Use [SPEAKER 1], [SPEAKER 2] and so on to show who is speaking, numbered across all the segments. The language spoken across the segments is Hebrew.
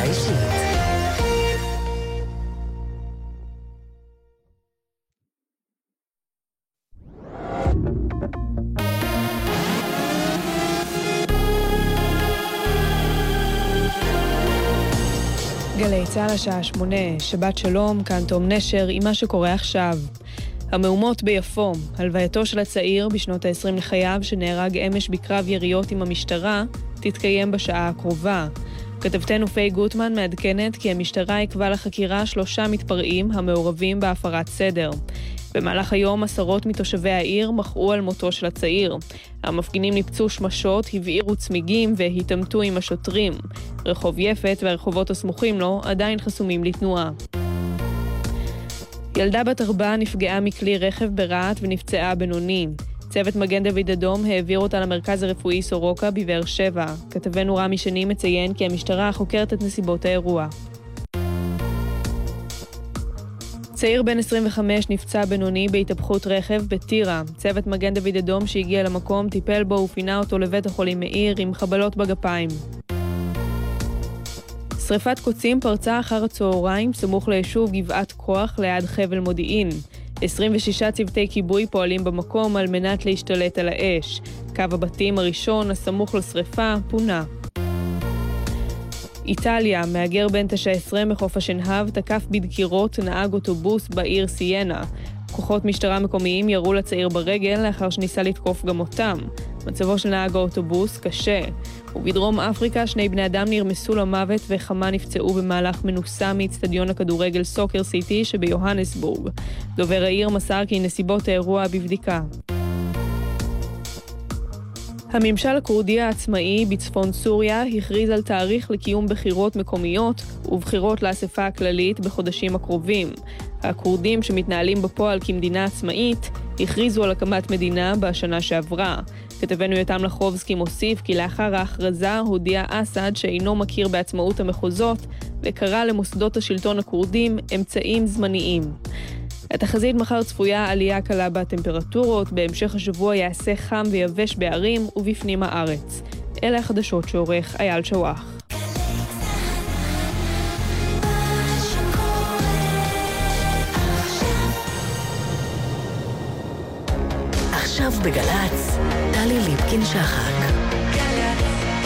[SPEAKER 1] פגישה אישית.
[SPEAKER 2] גלי צה"ל השעה שמונה, שבת שלום, כאן תום נשר עם מה שקורה עכשיו. המהומות ביפו, הלווייתו של הצעיר בשנות ה-20 לחייו, שנהרג אמש בקרב יריות עם המשטרה, תתקיים בשעה הקרובה. כתבתנו פיי גוטמן מעדכנת כי המשטרה עיכבה לחקירה שלושה מתפרעים המעורבים בהפרת סדר. במהלך היום עשרות מתושבי העיר מחאו על מותו של הצעיר. המפגינים ניפצו שמשות, הבעירו צמיגים והתעמתו עם השוטרים. רחוב יפת והרחובות הסמוכים לו עדיין חסומים לתנועה. ילדה בת ארבע נפגעה מכלי רכב ברהט ונפצעה בינוני. צוות מגן דוד אדום העביר אותה למרכז הרפואי סורוקה בבאר שבע. כתבנו רמי שני מציין כי המשטרה חוקרת את נסיבות האירוע. צעיר בן 25 נפצע בינוני בהתהפכות רכב בטירה. צוות מגן דוד אדום שהגיע למקום טיפל בו ופינה אותו לבית החולים מאיר עם חבלות בגפיים. שריפת קוצים פרצה אחר הצהריים סמוך ליישוב גבעת כוח ליד חבל מודיעין. 26 צוותי כיבוי פועלים במקום על מנת להשתלט על האש. קו הבתים הראשון, הסמוך לשרפה, פונה. איטליה, מהגר בן 19 מחוף השנהב תקף בדקירות נהג אוטובוס בעיר סיינה. כוחות משטרה מקומיים ירו לצעיר ברגל לאחר שניסה לתקוף גם אותם. מצבו של נהג האוטובוס קשה. ובדרום אפריקה שני בני אדם נרמסו למוות וכמה נפצעו במהלך מנוסה מאיצטדיון הכדורגל סוקר סיטי שביוהנסבורג. דובר העיר מסר כי נסיבות האירוע בבדיקה. הממשל הכורדי העצמאי בצפון סוריה הכריז על תאריך לקיום בחירות מקומיות ובחירות לאספה הכללית בחודשים הקרובים. הכורדים שמתנהלים בפועל כמדינה עצמאית הכריזו על הקמת מדינה בשנה שעברה. כתבנו יותם לחובסקי מוסיף כי לאחר ההכרזה הודיע אסד שאינו מכיר בעצמאות המחוזות וקרא למוסדות השלטון הכורדים אמצעים זמניים. התחזית מחר צפויה עלייה קלה בטמפרטורות, בהמשך השבוע יעשה חם ויבש בערים ובפנים הארץ. אלה החדשות שעורך אייל שוואח.
[SPEAKER 1] עכשיו בגל"צ, טלי ליפקין-שחק.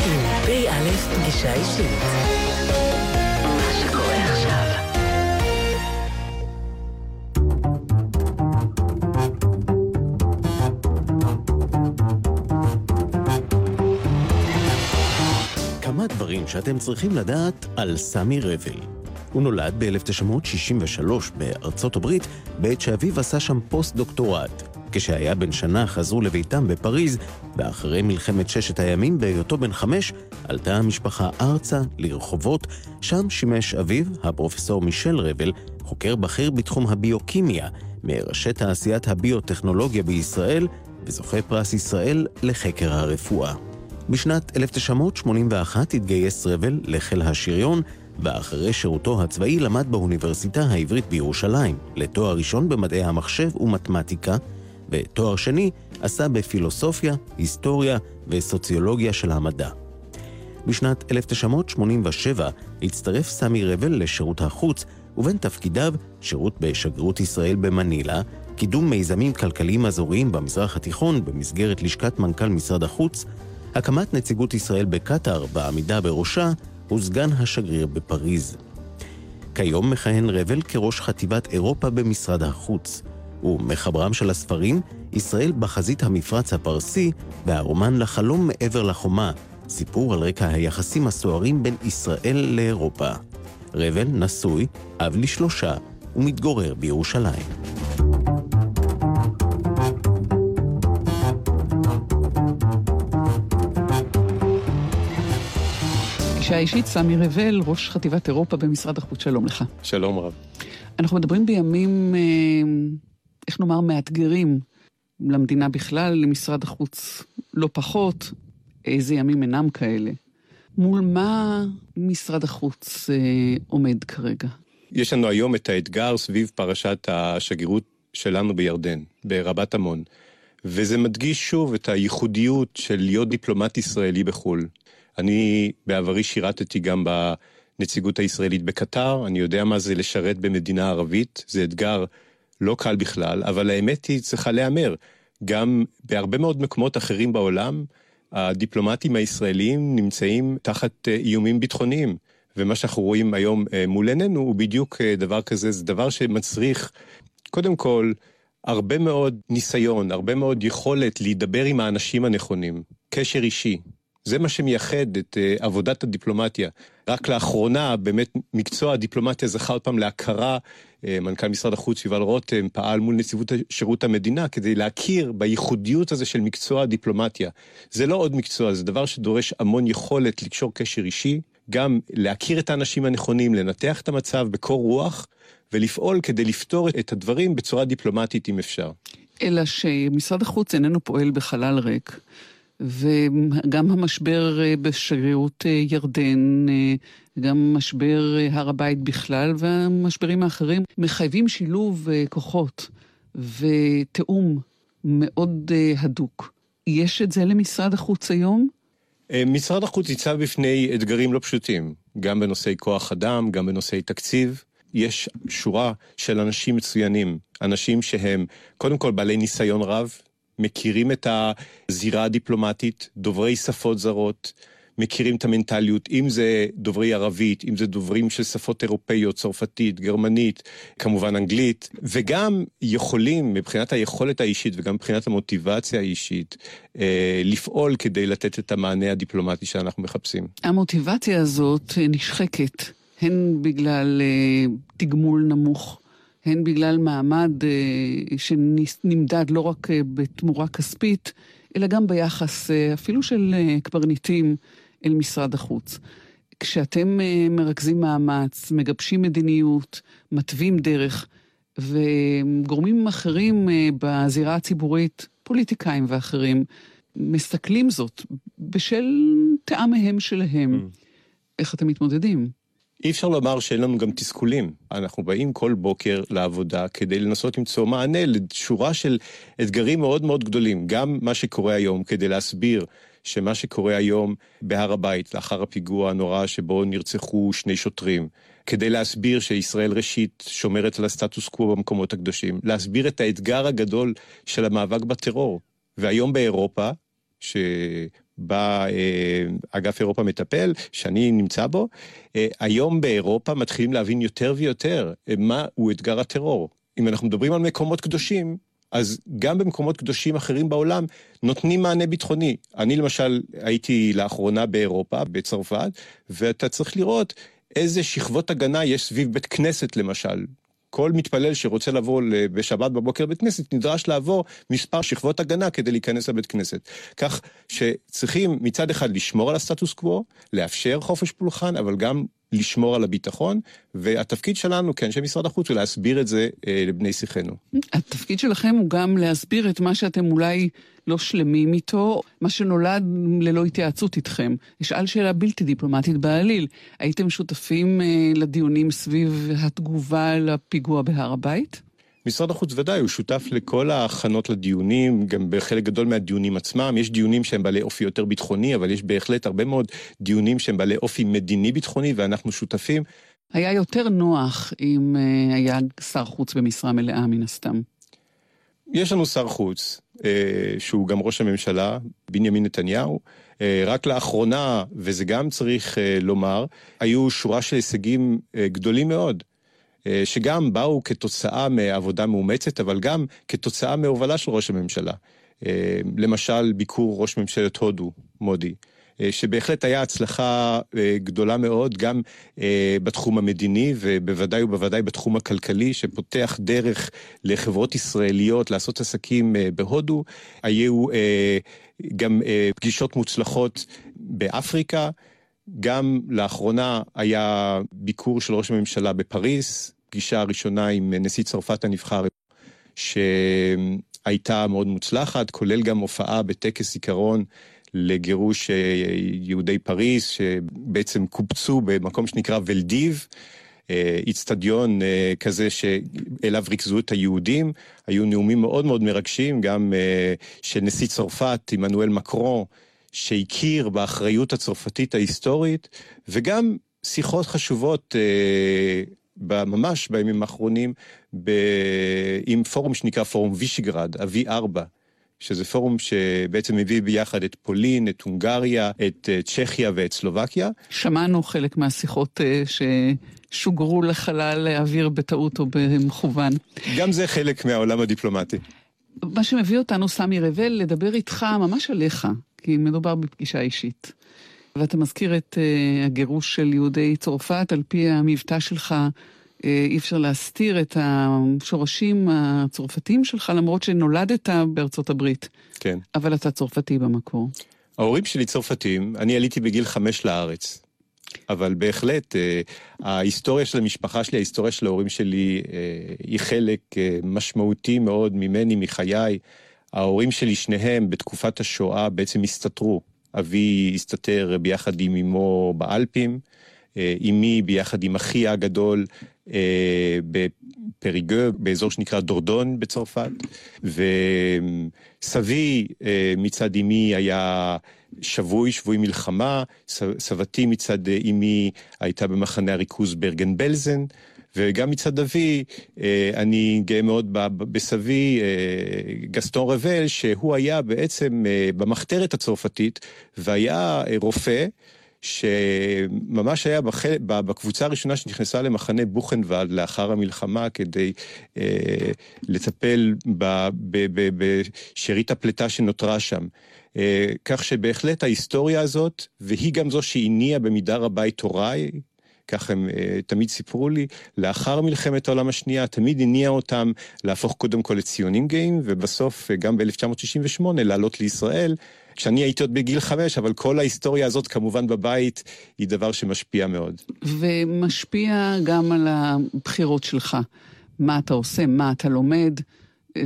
[SPEAKER 1] עם פ"א פגישה אישית.
[SPEAKER 3] שאתם צריכים לדעת על סמי רבל. הוא נולד ב-1963 בארצות הברית, בעת שאביו עשה שם פוסט-דוקטורט. כשהיה בן שנה חזרו לביתם בפריז, ואחרי מלחמת ששת הימים, בהיותו בן חמש, עלתה המשפחה ארצה, לרחובות, שם שימש אביו, הפרופסור מישל רבל, חוקר בכיר בתחום הביוכימיה, מראשי תעשיית הביוטכנולוגיה בישראל, וזוכה פרס ישראל לחקר הרפואה. בשנת 1981 התגייס רבל לחיל השריון, ואחרי שירותו הצבאי למד באוניברסיטה העברית בירושלים, לתואר ראשון במדעי המחשב ומתמטיקה, ותואר שני עשה בפילוסופיה, היסטוריה וסוציולוגיה של המדע. בשנת 1987 הצטרף סמי רבל לשירות החוץ, ובין תפקידיו שירות בשגרירות ישראל במנילה, קידום מיזמים כלכליים אזוריים במזרח התיכון במסגרת לשכת מנכ"ל משרד החוץ, הקמת נציגות ישראל בקטאר בעמידה בראשה, וסגן השגריר בפריז. כיום מכהן רבל כראש חטיבת אירופה במשרד החוץ. ומחברם של הספרים, ישראל בחזית המפרץ הפרסי, והרומן לחלום מעבר לחומה, סיפור על רקע היחסים הסוערים בין ישראל לאירופה. רבל נשוי, אב לשלושה, ומתגורר בירושלים.
[SPEAKER 4] פגישה אישית, סמי רבל, ראש חטיבת אירופה במשרד החוץ, שלום לך.
[SPEAKER 5] שלום רב.
[SPEAKER 4] אנחנו מדברים בימים, אה, איך נאמר, מאתגרים למדינה בכלל, למשרד החוץ לא פחות. איזה ימים אינם כאלה. מול מה משרד החוץ אה, עומד כרגע?
[SPEAKER 5] יש לנו היום את האתגר סביב פרשת השגרירות שלנו בירדן, ברבת עמון. וזה מדגיש שוב את הייחודיות של להיות דיפלומט ישראלי בחו"ל. אני בעברי שירתתי גם הנציגות הישראלית בקטר, אני יודע מה זה לשרת במדינה ערבית, זה אתגר לא קל בכלל, אבל האמת היא צריכה להיאמר. גם בהרבה מאוד מקומות אחרים בעולם, הדיפלומטים הישראלים נמצאים תחת אה, איומים ביטחוניים. ומה שאנחנו רואים היום אה, מול עינינו הוא בדיוק אה, דבר כזה, זה דבר שמצריך, קודם כל, הרבה מאוד ניסיון, הרבה מאוד יכולת להידבר עם האנשים הנכונים, קשר אישי. זה מה שמייחד את uh, עבודת הדיפלומטיה. רק לאחרונה, באמת, מקצוע הדיפלומטיה זכה עוד פעם להכרה. Uh, מנכ"ל משרד החוץ יובל רותם פעל מול נציבות שירות המדינה כדי להכיר בייחודיות הזה של מקצוע הדיפלומטיה. זה לא עוד מקצוע, זה דבר שדורש המון יכולת לקשור קשר אישי, גם להכיר את האנשים הנכונים, לנתח את המצב בקור רוח, ולפעול כדי לפתור את הדברים בצורה דיפלומטית אם אפשר.
[SPEAKER 4] אלא שמשרד החוץ איננו פועל בחלל ריק. וגם המשבר אה, בשגרירות אה, ירדן, אה, גם משבר הר הבית בכלל והמשברים האחרים מחייבים שילוב כוחות ותיאום מאוד הדוק. יש את זה למשרד החוץ היום?
[SPEAKER 5] משרד החוץ ניצב בפני אתגרים לא פשוטים, גם בנושאי כוח אדם, גם בנושאי תקציב. יש שורה של אנשים מצוינים, אנשים שהם קודם כל בעלי ניסיון רב, מכירים את הזירה הדיפלומטית, דוברי שפות זרות, מכירים את המנטליות, אם זה דוברי ערבית, אם זה דוברים של שפות אירופאיות, צרפתית, גרמנית, כמובן אנגלית, וגם יכולים, מבחינת היכולת האישית וגם מבחינת המוטיבציה האישית, אה, לפעול כדי לתת את המענה הדיפלומטי שאנחנו מחפשים.
[SPEAKER 4] המוטיבציה הזאת נשחקת, הן בגלל אה, תגמול נמוך. הן בגלל מעמד אה, שנמדד לא רק אה, בתמורה כספית, אלא גם ביחס אה, אפילו של קברניטים אל משרד החוץ. כשאתם מרכזים מאמץ, מגבשים מדיניות, מתווים דרך, וגורמים אחרים בזירה הציבורית, פוליטיקאים ואחרים, מסתכלים זאת בשל טעמיהם שלהם. Mm. איך אתם מתמודדים?
[SPEAKER 5] אי אפשר לומר שאין לנו גם תסכולים. אנחנו באים כל בוקר לעבודה כדי לנסות למצוא מענה לשורה של אתגרים מאוד מאוד גדולים. גם מה שקורה היום, כדי להסביר שמה שקורה היום בהר הבית, לאחר הפיגוע הנורא שבו נרצחו שני שוטרים, כדי להסביר שישראל ראשית שומרת על הסטטוס קוו במקומות הקדושים, להסביר את האתגר הגדול של המאבק בטרור. והיום באירופה, ש... בה אה, אגף אירופה מטפל, שאני נמצא בו, אה, היום באירופה מתחילים להבין יותר ויותר אה, מה הוא אתגר הטרור. אם אנחנו מדברים על מקומות קדושים, אז גם במקומות קדושים אחרים בעולם נותנים מענה ביטחוני. אני למשל הייתי לאחרונה באירופה, בצרפת, ואתה צריך לראות איזה שכבות הגנה יש סביב בית כנסת למשל, כל מתפלל שרוצה לבוא בשבת בבוקר לבית כנסת נדרש לעבור מספר שכבות הגנה כדי להיכנס לבית כנסת. כך שצריכים מצד אחד לשמור על הסטטוס קוו, לאפשר חופש פולחן, אבל גם לשמור על הביטחון, והתפקיד שלנו כאנשי משרד החוץ הוא להסביר את זה אה, לבני שיחנו.
[SPEAKER 4] התפקיד שלכם הוא גם להסביר את מה שאתם אולי לא שלמים איתו, מה שנולד ללא התייעצות איתכם. אשאל שאלה בלתי דיפלומטית בעליל. הייתם שותפים אה, לדיונים סביב התגובה לפיגוע בהר הבית?
[SPEAKER 5] משרד החוץ ודאי, הוא שותף לכל ההכנות לדיונים, גם בחלק גדול מהדיונים עצמם. יש דיונים שהם בעלי אופי יותר ביטחוני, אבל יש בהחלט הרבה מאוד דיונים שהם בעלי אופי מדיני-ביטחוני, ואנחנו שותפים.
[SPEAKER 4] היה יותר נוח אם uh, היה שר חוץ במשרה מלאה, מן הסתם.
[SPEAKER 5] יש לנו שר חוץ, uh, שהוא גם ראש הממשלה, בנימין נתניהו. Uh, רק לאחרונה, וזה גם צריך לומר, היו שורה של הישגים גדולים מאוד. אה, שגם באו כתוצאה מעבודה מאומצת, אבל גם כתוצאה מהובלה של ראש הממשלה. אה, למשל, ביקור ראש ממשלת הודו, מודי. אה, שבהחלט היה הצלחה גדולה מאוד, גם בתחום המדיני ובוודאי ובוודאי בתחום הכלכלי, שפותח דרך לחברות ישראליות לעשות עסקים בהודו. היו גם פגישות מוצלחות באפריקה. גם לאחרונה היה ביקור של ראש הממשלה בפריס, הפגישה הראשונה עם נשיא צרפת הנבחר, שהייתה מאוד מוצלחת, כולל גם הופעה בטקס זיכרון לגירוש אה, יהודי פריז, שבעצם קובצו במקום שנקרא ולדיב. אה, איצטדיון אה, כזה שאליו ריכזו את היהודים. היו נאומים מאוד מאוד מרגשים, גם של נשיא צרפת, עמנואל מקרו, שהכיר באחריות הצרפתית ההיסטורית, וגם שיחות חשובות ממש בימים האחרונים עם פורום שנקרא פורום וישיגרד, ה-V4. שזה פורום שבעצם מביא ביחד את פולין, את הונגריה, את אה, צ'כיה ואת סלובקיה.
[SPEAKER 4] שמענו חלק מהשיחות אה, ששוגרו לחלל האוויר בטעות או במכוון.
[SPEAKER 5] גם זה חלק מהעולם הדיפלומטי.
[SPEAKER 4] מה שמביא אותנו, סמי רבל, לדבר איתך ממש עליך, כי מדובר בפגישה אישית. ואתה מזכיר את uh, הגירוש של יהודי צרפת, על פי המבטא שלך, uh, אי אפשר להסתיר את השורשים הצרפתיים שלך, למרות שנולדת בארצות הברית.
[SPEAKER 5] כן.
[SPEAKER 4] אבל אתה צרפתי במקור.
[SPEAKER 5] ההורים שלי צרפתים, אני עליתי בגיל חמש לארץ. אבל בהחלט, uh, ההיסטוריה של המשפחה שלי, ההיסטוריה של ההורים שלי, היא חלק משמעותי מאוד ממני, מחיי. ההורים שלי, שניהם, בתקופת השואה, בעצם הסתתרו. אבי הסתתר ביחד עם אמו באלפים, אה, אמי ביחד עם אחי הגדול אה, בפריגו, באזור שנקרא דורדון בצרפת, וסבי אה, מצד אמי היה שבוי, שבוי מלחמה, סבתי מצד אמי הייתה במחנה הריכוז ברגן בלזן. וגם מצד אבי, אה, אני גאה מאוד בסבי, אה, גסטון רבל, שהוא היה בעצם אה, במחתרת הצרפתית, והיה רופא. שממש היה בחל... בקבוצה הראשונה שנכנסה למחנה בוכנוולד לאחר המלחמה כדי אה, לטפל בשארית הפליטה שנותרה שם. אה, כך שבהחלט ההיסטוריה הזאת, והיא גם זו שהניעה במידה רבה את הוריי, כך הם uh, תמיד סיפרו לי, לאחר מלחמת העולם השנייה תמיד הניע אותם להפוך קודם כל לציונים גאים, ובסוף uh, גם ב-1968 לעלות לישראל. כשאני הייתי עוד בגיל חמש, אבל כל ההיסטוריה הזאת כמובן בבית היא דבר שמשפיע מאוד.
[SPEAKER 4] ומשפיע גם על הבחירות שלך. מה אתה עושה, מה אתה לומד,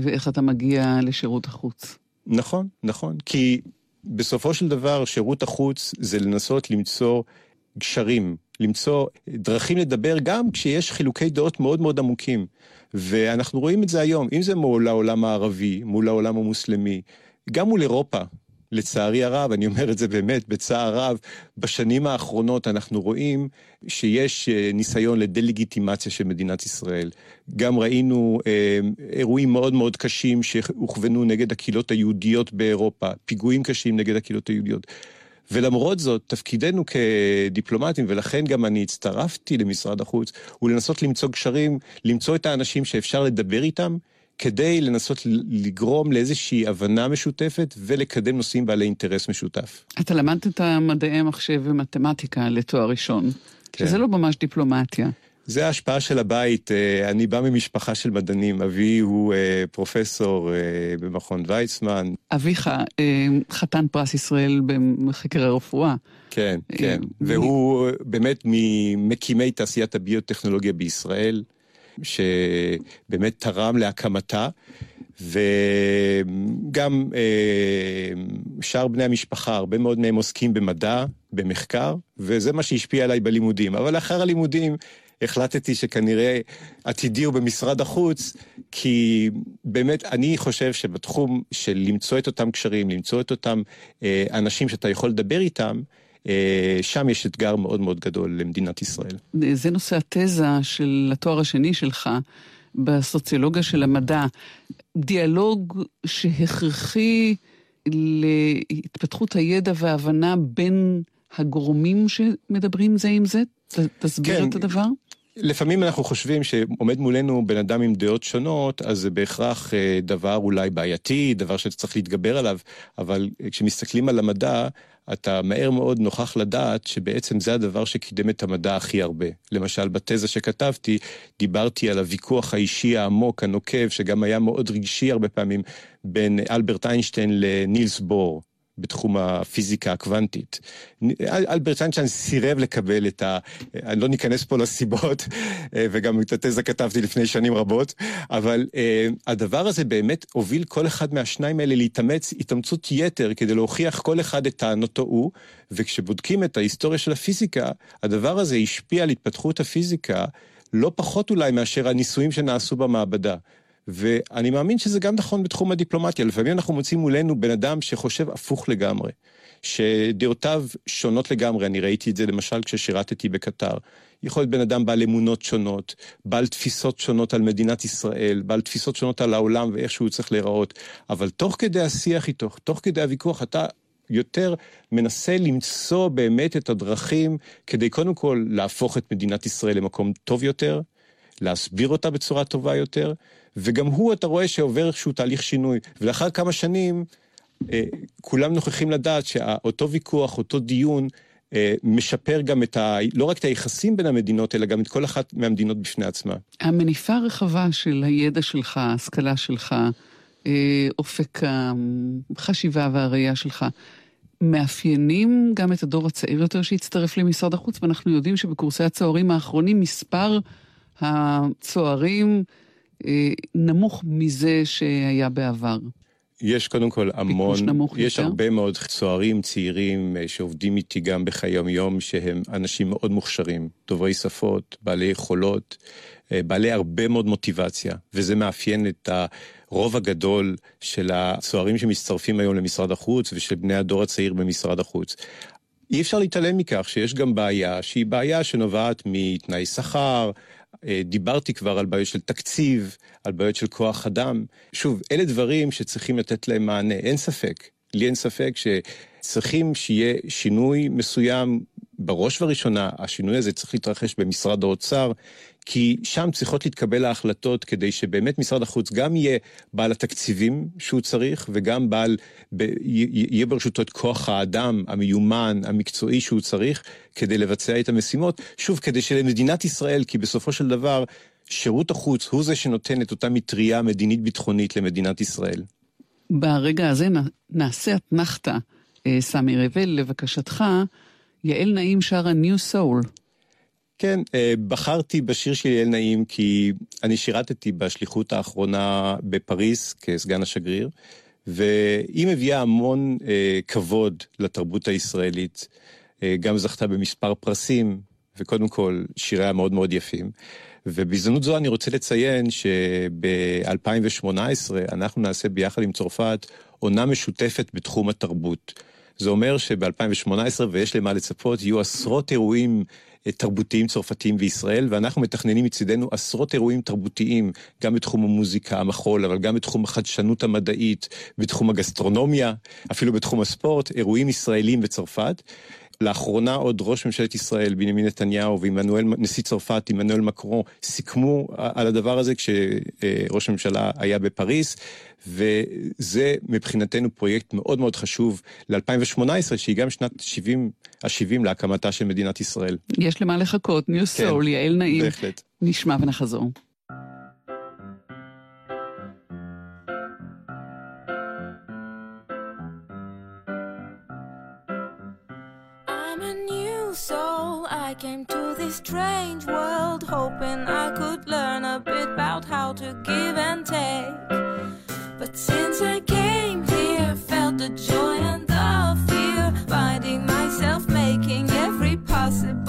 [SPEAKER 4] ואיך אתה מגיע לשירות החוץ.
[SPEAKER 5] נכון, נכון. כי בסופו של דבר שירות החוץ זה לנסות למצוא גשרים, למצוא דרכים לדבר גם כשיש חילוקי דעות מאוד מאוד עמוקים. ואנחנו רואים את זה היום, אם זה מול העולם הערבי, מול העולם המוסלמי, גם מול אירופה. לצערי הרב, אני אומר את זה באמת בצער רב, בשנים האחרונות אנחנו רואים שיש אה, ניסיון לדה-לגיטימציה של מדינת ישראל. גם ראינו אה, אירועים מאוד מאוד קשים שהוכוונו נגד הקהילות היהודיות באירופה, פיגועים קשים נגד הקהילות היהודיות. ולמרות זאת, תפקידנו כדיפלומטים, ולכן גם אני הצטרפתי למשרד החוץ, הוא לנסות למצוא גשרים, למצוא את האנשים שאפשר לדבר איתם, כדי לנסות לגרום לאיזושהי הבנה משותפת ולקדם נושאים בעלי אינטרס משותף.
[SPEAKER 4] אתה למדת מדעי מחשב ומתמטיקה לתואר ראשון, כן. שזה לא ממש דיפלומטיה.
[SPEAKER 5] זה ההשפעה של הבית. אה, אני בא ממשפחה של מדענים. אבי הוא אה, פרופסור אה, במכון ויצמן.
[SPEAKER 4] אביך חתן פרס ישראל בחקר הרפואה.
[SPEAKER 5] כן, כן. והוא באמת ממקימי תעשיית הביוטכנולוגיה בישראל, שבאמת תרם להקמתה. וגם שאר בני המשפחה, הרבה מאוד מהם עוסקים במדע, במחקר, וזה מה שהשפיע עליי בלימודים. אבל לאחר הלימודים החלטתי שכנראה עתידי הוא במשרד החוץ, כי באמת אני חושב שבתחום של למצוא את אותם קשרים, למצוא את אותם אה, אנשים שאתה יכול לדבר איתם, אה, שם יש אתגר מאוד מאוד גדול למדינת ישראל.
[SPEAKER 4] זה נושא התזה של התואר השני שלך בסוציולוגיה של המדע. דיאלוג שהכרחי להתפתחות הידע וההבנה בין הגורמים שמדברים זה עם זה? תסביר כן, את הדבר.
[SPEAKER 5] לפעמים אנחנו חושבים שעומד מולנו בן אדם עם דעות שונות, אז זה בהכרח אה, דבר אולי בעייתי, דבר שצריך להתגבר עליו, אבל כשמסתכלים על המדע, אתה מהר מאוד נוכח לדעת שבעצם זה הדבר שקידם את המדע הכי הרבה. למשל, בתזה שכתבתי, דיברתי על הוויכוח האישי העמוק, הנוקב, שגם היה מאוד רגשי הרבה פעמים, בין אלברט איינשטיין לנילס בור. בתחום הפיזיקה הקוונטית. אלברט איינשטיין סירב לקבל את ה... אני לא ניכנס פה לסיבות, אה, וגם את התזה כתבתי לפני שנים רבות, אבל uh, הדבר הזה באמת הוביל כל אחד מהשניים האלה להתאמץ התאמצות יתר כדי להוכיח כל אחד את טענותו הוא, וכשבודקים את ההיסטוריה של הפיזיקה, הדבר הזה השפיע על התפתחות הפיזיקה לא פחות אולי מאשר הניסויים שנעשו במעבדה. ואני מאמין שזה גם נכון בתחום הדיפלומטיה. לפעמים אנחנו מוצאים מולנו בן אדם שחושב הפוך לגמרי. שדעותיו שונות לגמרי, אני ראיתי את זה למשל כששירתתי בקטר. יכול להיות בן אדם בעל אמונות שונות, בעל תפיסות שונות על מדינת ישראל, בעל תפיסות שונות על העולם ואיך שהוא צריך להיראות, אבל תוך כדי השיח איתו, תוך כדי הוויכוח, אתה יותר מנסה למצוא באמת את הדרכים כדי קודם כל להפוך את מדינת ישראל למקום טוב יותר, להסביר אותה בצורה טובה יותר, וגם הוא, אתה רואה שעובר איזשהו תהליך שינוי. ולאחר כמה שנים, אה, כולם נוכחים לדעת שאותו ויכוח, אותו דיון, אה, משפר גם את ה... לא רק את היחסים בין המדינות, אלא גם את כל אחת מהמדינות בפני עצמה.
[SPEAKER 4] המניפה הרחבה של הידע שלך, ההשכלה שלך, אה, אופק החשיבה והראייה שלך, מאפיינים גם את הדור הצעיר יותר שהצטרף למשרד החוץ, ואנחנו יודעים שבקורסי הצוערים האחרונים מספר הצוערים אה, נמוך מזה שהיה בעבר.
[SPEAKER 5] יש קודם כל המון, יש יותר? הרבה מאוד צוערים צעירים אה, שעובדים איתי גם בחיי יום שהם אנשים מאוד מוכשרים, דוברי שפות, בעלי יכולות, אה, בעלי הרבה מאוד מוטיבציה, וזה מאפיין את הרוב הגדול של הצוערים שמצטרפים היום למשרד החוץ ושל בני הדור הצעיר במשרד החוץ. אי אפשר להתעלם מכך שיש גם בעיה שהיא בעיה שנובעת מתנאי שכר, דיברתי כבר על בעיות של תקציב, על בעיות של כוח אדם. שוב, אלה דברים שצריכים לתת להם מענה, אין ספק. לי אין ספק שצריכים שיהיה שינוי מסוים. בראש ובראשונה, השינוי הזה צריך להתרחש במשרד האוצר, כי שם צריכות להתקבל ההחלטות כדי שבאמת משרד החוץ גם יהיה בעל התקציבים שהוא צריך, וגם בעל, ב, יהיה ברשותו את כוח האדם המיומן, המקצועי שהוא צריך, כדי לבצע את המשימות. שוב, כדי שלמדינת ישראל, כי בסופו של דבר, שירות החוץ הוא זה שנותן את אותה מטריה מדינית-ביטחונית למדינת ישראל.
[SPEAKER 4] ברגע הזה נעשה אתנחתא, אה, סמי רבל, לבקשתך, יעל נעים שרה New Soul.
[SPEAKER 5] כן, אה, בחרתי בשיר של יעל נעים כי אני שירתתי בשליחות האחרונה בפריז כסגן השגריר, והיא מביאה המון אה, כבוד לתרבות הישראלית. אה, גם זכתה במספר פרסים, וקודם כל שיריה מאוד מאוד יפים. ובהזדמנות זו אני רוצה לציין שב-2018 אנחנו נעשה ביחד עם צרפת עונה משותפת בתחום התרבות. זה אומר שב-2018, ויש למה לצפות, יהיו עשרות אירועים אה, תרבותיים צרפתיים בישראל, ואנחנו מתכננים מצידנו עשרות אירועים תרבותיים, גם בתחום המוזיקה, המחול, אבל גם בתחום החדשנות המדעית, בתחום הגסטרונומיה, אפילו בתחום הספורט, אירועים ישראלים בצרפת. לאחרונה עוד ראש ממשלת ישראל, בנימין נתניהו, ועמנואל, נשיא צרפת, עמנואל מקרו, סיכמו על הדבר הזה כשראש הממשלה היה בפריס, וזה מבחינתנו פרויקט מאוד מאוד חשוב ל-2018, שהיא גם שנת 70, ה-70 להקמתה של מדינת ישראל.
[SPEAKER 4] יש למה לחכות, ניו סול, כן, יעל נעים.
[SPEAKER 5] בהחלט.
[SPEAKER 4] נשמע ונחזור. Came to this strange world hoping I could learn a bit about how to give and take. But since I came here, felt the joy and the fear, finding myself making every possible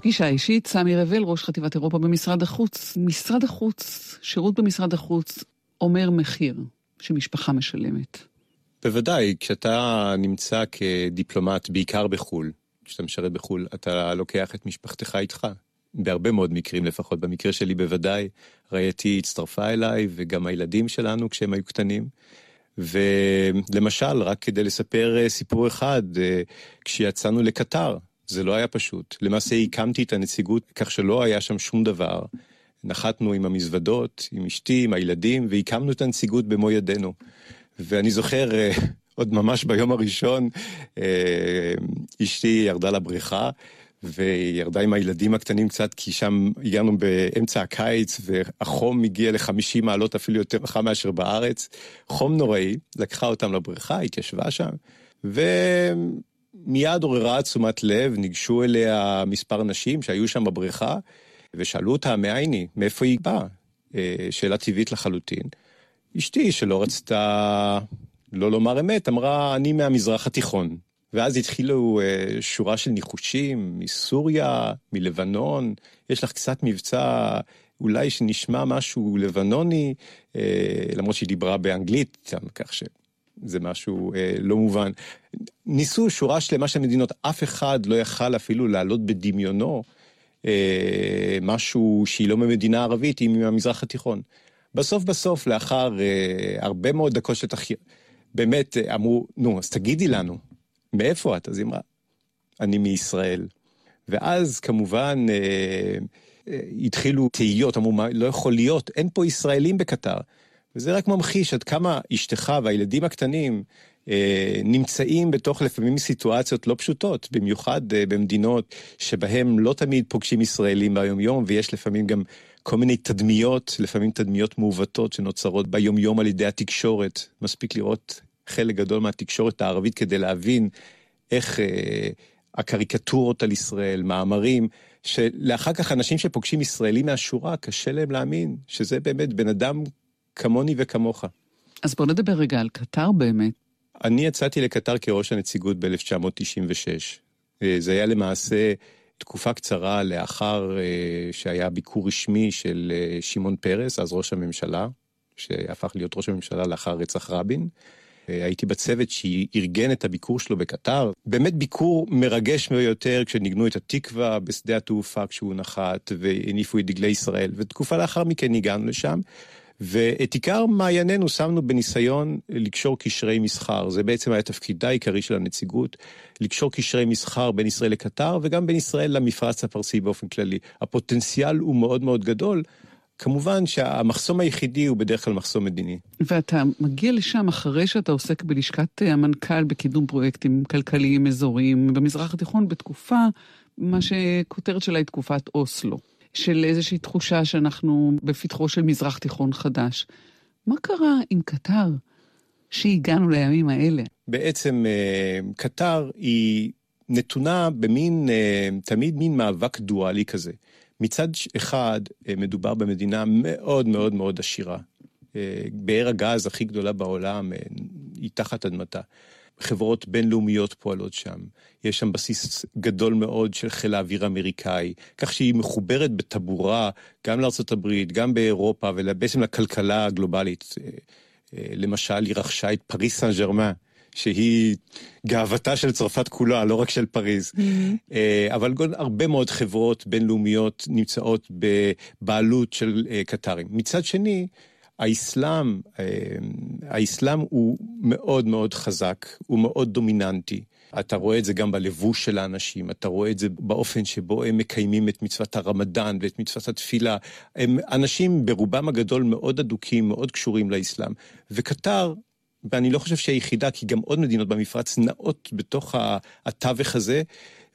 [SPEAKER 4] פגישה אישית, סמי רבל, ראש חטיבת אירופה במשרד החוץ. משרד החוץ, שירות במשרד החוץ, אומר מחיר שמשפחה משלמת.
[SPEAKER 5] בוודאי, כשאתה נמצא כדיפלומט, בעיקר בחו"ל, כשאתה משרת בחו"ל, אתה לוקח את משפחתך איתך. בהרבה מאוד מקרים, לפחות במקרה שלי בוודאי, רעייתי הצטרפה אליי, וגם הילדים שלנו כשהם היו קטנים. ולמשל, רק כדי לספר אה, סיפור אחד, אה, כשיצאנו לקטר, זה לא היה פשוט. למעשה הקמתי את הנציגות כך שלא היה שם שום דבר. נחתנו עם המזוודות, עם אשתי, עם הילדים, והקמנו את הנציגות במו ידינו. ואני זוכר, אה, עוד ממש ביום הראשון, אה, אשתי ירדה לבריכה, וירדה עם הילדים הקטנים קצת, כי שם הגענו באמצע הקיץ, והחום הגיע ל-50 מעלות אפילו יותר חם מאשר בארץ. חום נוראי, לקחה אותם לבריכה, התיישבה שם, ומיד עוררה תשומת לב, ניגשו אליה מספר נשים שהיו שם בבריכה, ושאלו אותה, מאין היא? מאיפה היא באה? אה, שאלה טבעית לחלוטין. אשתי, שלא רצתה לא לומר אמת, אמרה, אני מהמזרח התיכון. ואז התחילו uh, שורה של ניחושים מסוריה, מלבנון, יש לך קצת מבצע אולי שנשמע משהו לבנוני, uh, למרות שהיא דיברה באנגלית, כך שזה משהו uh, לא מובן. ניסו שורה שלמה של מדינות, אף אחד לא יכל אפילו להעלות בדמיונו uh, משהו שהיא לא ממדינה ערבית, היא מהמזרח התיכון. בסוף בסוף, לאחר uh, הרבה מאוד דקות של תחקיר, באמת uh, אמרו, נו, אז תגידי לנו. מאיפה את? אז היא אמרה, אני מישראל. ואז כמובן אה, אה, התחילו תהיות, אמרו, מה, לא יכול להיות, אין פה ישראלים בקטר. וזה רק ממחיש עד כמה אשתך והילדים הקטנים אה, נמצאים בתוך לפעמים סיטואציות לא פשוטות, במיוחד אה, במדינות שבהם לא תמיד פוגשים ישראלים ביומיום, ויש לפעמים גם כל מיני תדמיות, לפעמים תדמיות מעוותות שנוצרות ביומיום על ידי התקשורת. מספיק לראות חלק גדול מהתקשורת הערבית כדי להבין איך אה, הקריקטורות על ישראל, מאמרים, שלאחר כך אנשים שפוגשים ישראלים מהשורה, קשה להם להאמין שזה באמת בן אדם כמוני וכמוך.
[SPEAKER 4] אז בוא נדבר רגע על קטר באמת.
[SPEAKER 5] אני יצאתי לקטר כראש הנציגות ב-1996. זה היה למעשה תקופה קצרה לאחר אה, שהיה ביקור רשמי של אה, שמעון פרס, אז ראש הממשלה, שהפך להיות ראש הממשלה לאחר רצח רבין. הייתי בצוות שארגן את הביקור שלו בקטר. באמת ביקור מרגש ביותר כשניגנו את התקווה בשדה התעופה כשהוא נחת והניפו את דגלי ישראל, ותקופה לאחר מכן הגענו לשם. ואת עיקר מעיינינו שמנו בניסיון לקשור קשרי מסחר. זה בעצם היה תפקידה העיקרי של הנציגות, לקשור קשרי מסחר בין ישראל לקטר וגם בין ישראל למפרץ הפרסי באופן כללי. הפוטנציאל הוא מאוד מאוד גדול. כמובן שהמחסום היחידי הוא בדרך כלל מחסום מדיני.
[SPEAKER 4] ואתה מגיע לשם אחרי שאתה עוסק בלשכת המנכ"ל בקידום פרויקטים כלכליים אזוריים במזרח התיכון בתקופה, מה שכותרת שלה היא תקופת אוסלו, של איזושהי תחושה שאנחנו בפתחו של מזרח תיכון חדש. מה קרה עם קטר שהגענו לימים האלה?
[SPEAKER 5] בעצם אה, קטר היא נתונה במין, אה, תמיד מין מאבק דואלי כזה. מצד אחד, אה, מדובר במדינה מאוד מאוד מאוד עשירה. באר הגז הכי גדולה בעולם היא תחת אדמתה. חברות בינלאומיות פועלות שם. יש שם בסיס גדול מאוד של חיל האוויר האמריקאי, כך שהיא מחוברת בטבורה גם לארה"ב, גם באירופה, ובעצם לכלכלה הגלובלית. למשל, היא רכשה את פריס סן ג'רמן. שהיא גאוותה של צרפת כולה, לא רק של פריז. Mm-hmm. אבל הרבה מאוד חברות בינלאומיות נמצאות בבעלות של אה, קטרים. מצד שני, האסלאם, אה, האסלאם הוא מאוד מאוד חזק, הוא מאוד דומיננטי. אתה רואה את זה גם בלבוש של האנשים, אתה רואה את זה באופן שבו הם מקיימים את מצוות הרמדאן ואת מצוות התפילה. הם אנשים ברובם הגדול מאוד אדוקים, מאוד קשורים לאסלאם. וקטר ואני לא חושב שהיא היחידה, כי גם עוד מדינות במפרץ נעות בתוך התווך הזה,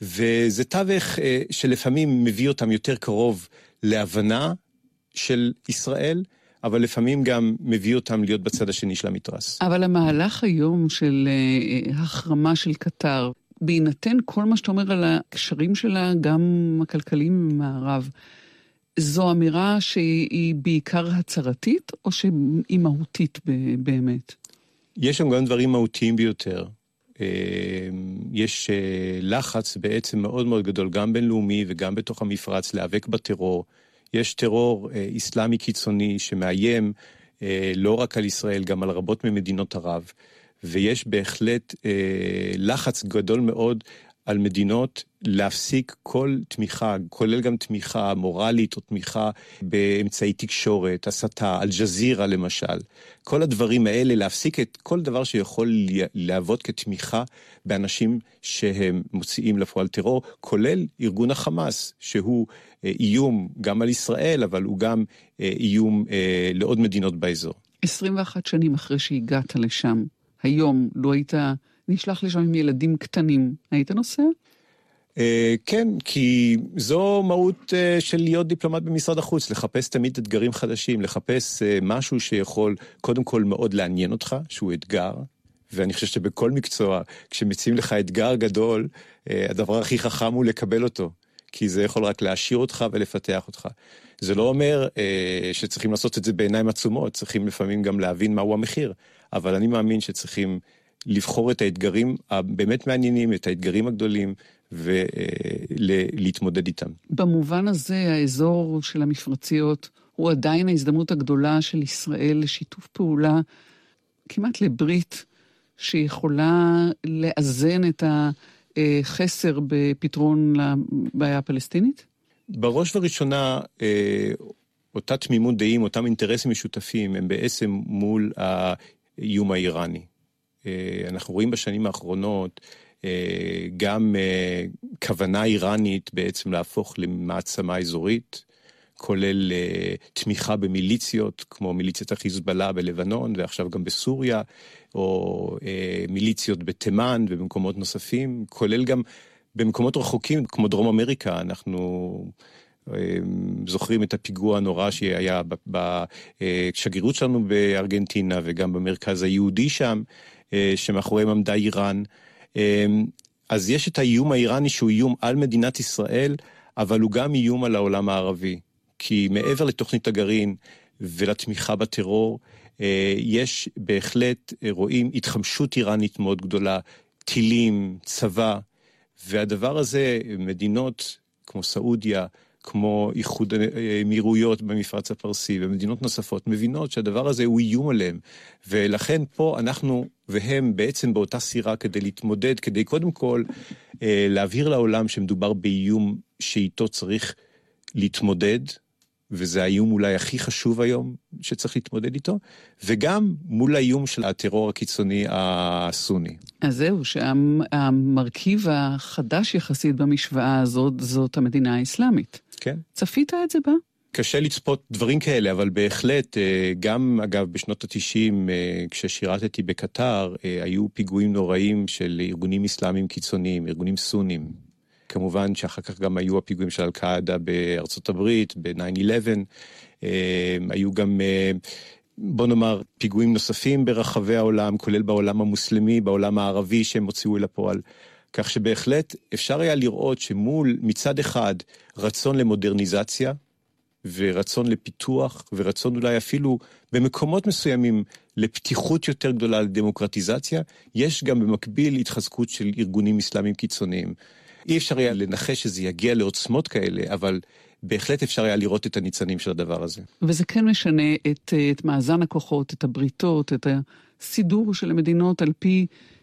[SPEAKER 5] וזה תווך אה, שלפעמים מביא אותם יותר קרוב להבנה של ישראל, אבל לפעמים גם מביא אותם להיות בצד השני של המתרס.
[SPEAKER 4] אבל המהלך היום של אה, החרמה של קטר, בהינתן כל מה שאתה אומר על הקשרים שלה, גם הכלכליים עם המערב, זו אמירה שהיא בעיקר הצהרתית, או שהיא מהותית באמת?
[SPEAKER 5] יש שם גם דברים מהותיים ביותר. אה, יש אה, לחץ בעצם מאוד מאוד גדול, גם בינלאומי וגם בתוך המפרץ, להיאבק בטרור. יש טרור אה, איסלאמי קיצוני שמאיים לא רק על ישראל, גם על רבות ממדינות ערב. ויש בהחלט לחץ גדול מאוד על מדינות להפסיק כל תמיכה, כולל גם תמיכה מורלית או תמיכה באמצעי תקשורת, הסתה, אל-ג'זירה למשל. כל הדברים האלה, להפסיק את כל דבר שיכול להוות כתמיכה באנשים שהם מוציאים לפועל טרור, כולל ארגון החמאס, שהוא אה, איום גם על ישראל, אבל הוא גם אה, איום אה, לעוד מדינות באזור.
[SPEAKER 4] 21 שנים אחרי שהגעת לשם, היום, לו היית... נשלח לשם עם ילדים קטנים. היית נוסע?
[SPEAKER 5] Uh, כן, כי זו מהות uh, של להיות דיפלומט במשרד החוץ, לחפש תמיד אתגרים חדשים, לחפש uh, משהו שיכול קודם כל מאוד לעניין אותך, שהוא אתגר, ואני חושב שבכל מקצוע, כשמציעים לך אתגר גדול, הדבר הכי חכם הוא לקבל אותו, כי זה יכול רק להעשיר אותך ולפתח אותך. זה לא אומר uh, שצריכים לעשות את זה בעיניים עצומות, צריכים לפעמים גם להבין מהו המחיר, אבל אני מאמין שצריכים לבחור את האתגרים הבאמת מעניינים, את האתגרים הגדולים, ולהתמודד איתם.
[SPEAKER 4] במובן הזה, האזור של המפרציות הוא עדיין ההזדמנות הגדולה של ישראל לשיתוף פעולה, כמעט לברית, שיכולה לאזן את החסר בפתרון לבעיה הפלסטינית?
[SPEAKER 5] בראש ובראשונה, אה, אותה תמימות דעים, אותם אינטרסים משותפים, הם בעצם מול האיום האיראני. אה, אנחנו רואים בשנים האחרונות אה, גם אה, כוונה איראנית בעצם להפוך למעצמה אזורית, כולל תמיכה במיליציות, כמו מיליציית החיזבאללה בלבנון ועכשיו גם בסוריה, או מיליציות בתימן ובמקומות נוספים, כולל גם במקומות רחוקים כמו דרום אמריקה, אנחנו זוכרים את הפיגוע הנורא שהיה בשגרירות שלנו בארגנטינה וגם במרכז היהודי שם, שמאחוריהם עמדה איראן. אה, אז יש את האיום האיראני שהוא איום על מדינת ישראל, אבל הוא גם איום על העולם הערבי. כי מעבר לתוכנית הגרעין ולתמיכה בטרור, אה, יש בהחלט, רואים התחמשות איראנית מאוד גדולה, טילים, צבא, והדבר הזה, מדינות כמו סעודיה, כמו איחוד האמירויות במפרץ הפרסי ומדינות נוספות מבינות שהדבר הזה הוא איום עליהם. ולכן פה אנחנו והם בעצם באותה סירה כדי להתמודד, כדי קודם כל אה, להבהיר לעולם שמדובר באיום שאיתו צריך להתמודד, וזה האיום אולי הכי חשוב היום שצריך להתמודד איתו, וגם מול האיום של הטרור הקיצוני הסוני.
[SPEAKER 4] אז זהו, שהמרכיב החדש יחסית במשוואה הזאת, זאת המדינה האסלאמית.
[SPEAKER 5] כן.
[SPEAKER 4] צפית את זה בה?
[SPEAKER 5] קשה לצפות דברים כאלה, אבל בהחלט, אה, גם אגב בשנות ה-90, אה, כששירתתי בקטר, אה, היו פיגועים נוראים של ארגונים אסלאמיים קיצוניים, ארגונים סונים. כמובן שאחר כך גם היו הפיגועים של אל-קאעדה בארצות הברית, ב-9-11. היו גם בוא נאמר, פיגועים נוספים ברחבי העולם, כולל בעולם המוסלמי, בעולם הערבי, שהם הוציאו אל הפועל. כך שבהחלט אפשר היה לראות שמול, מצד אחד, רצון למודרניזציה, ורצון לפיתוח, ורצון אולי אפילו במקומות מסוימים לפתיחות יותר גדולה לדמוקרטיזציה, יש גם במקביל התחזקות של ארגונים אסלאמיים קיצוניים. אי אפשר היה לנחש שזה יגיע לעוצמות כאלה, אבל בהחלט אפשר היה לראות את הניצנים של הדבר הזה.
[SPEAKER 4] וזה כן משנה את, את מאזן הכוחות, את הבריתות, את הסידור של המדינות על פי אה,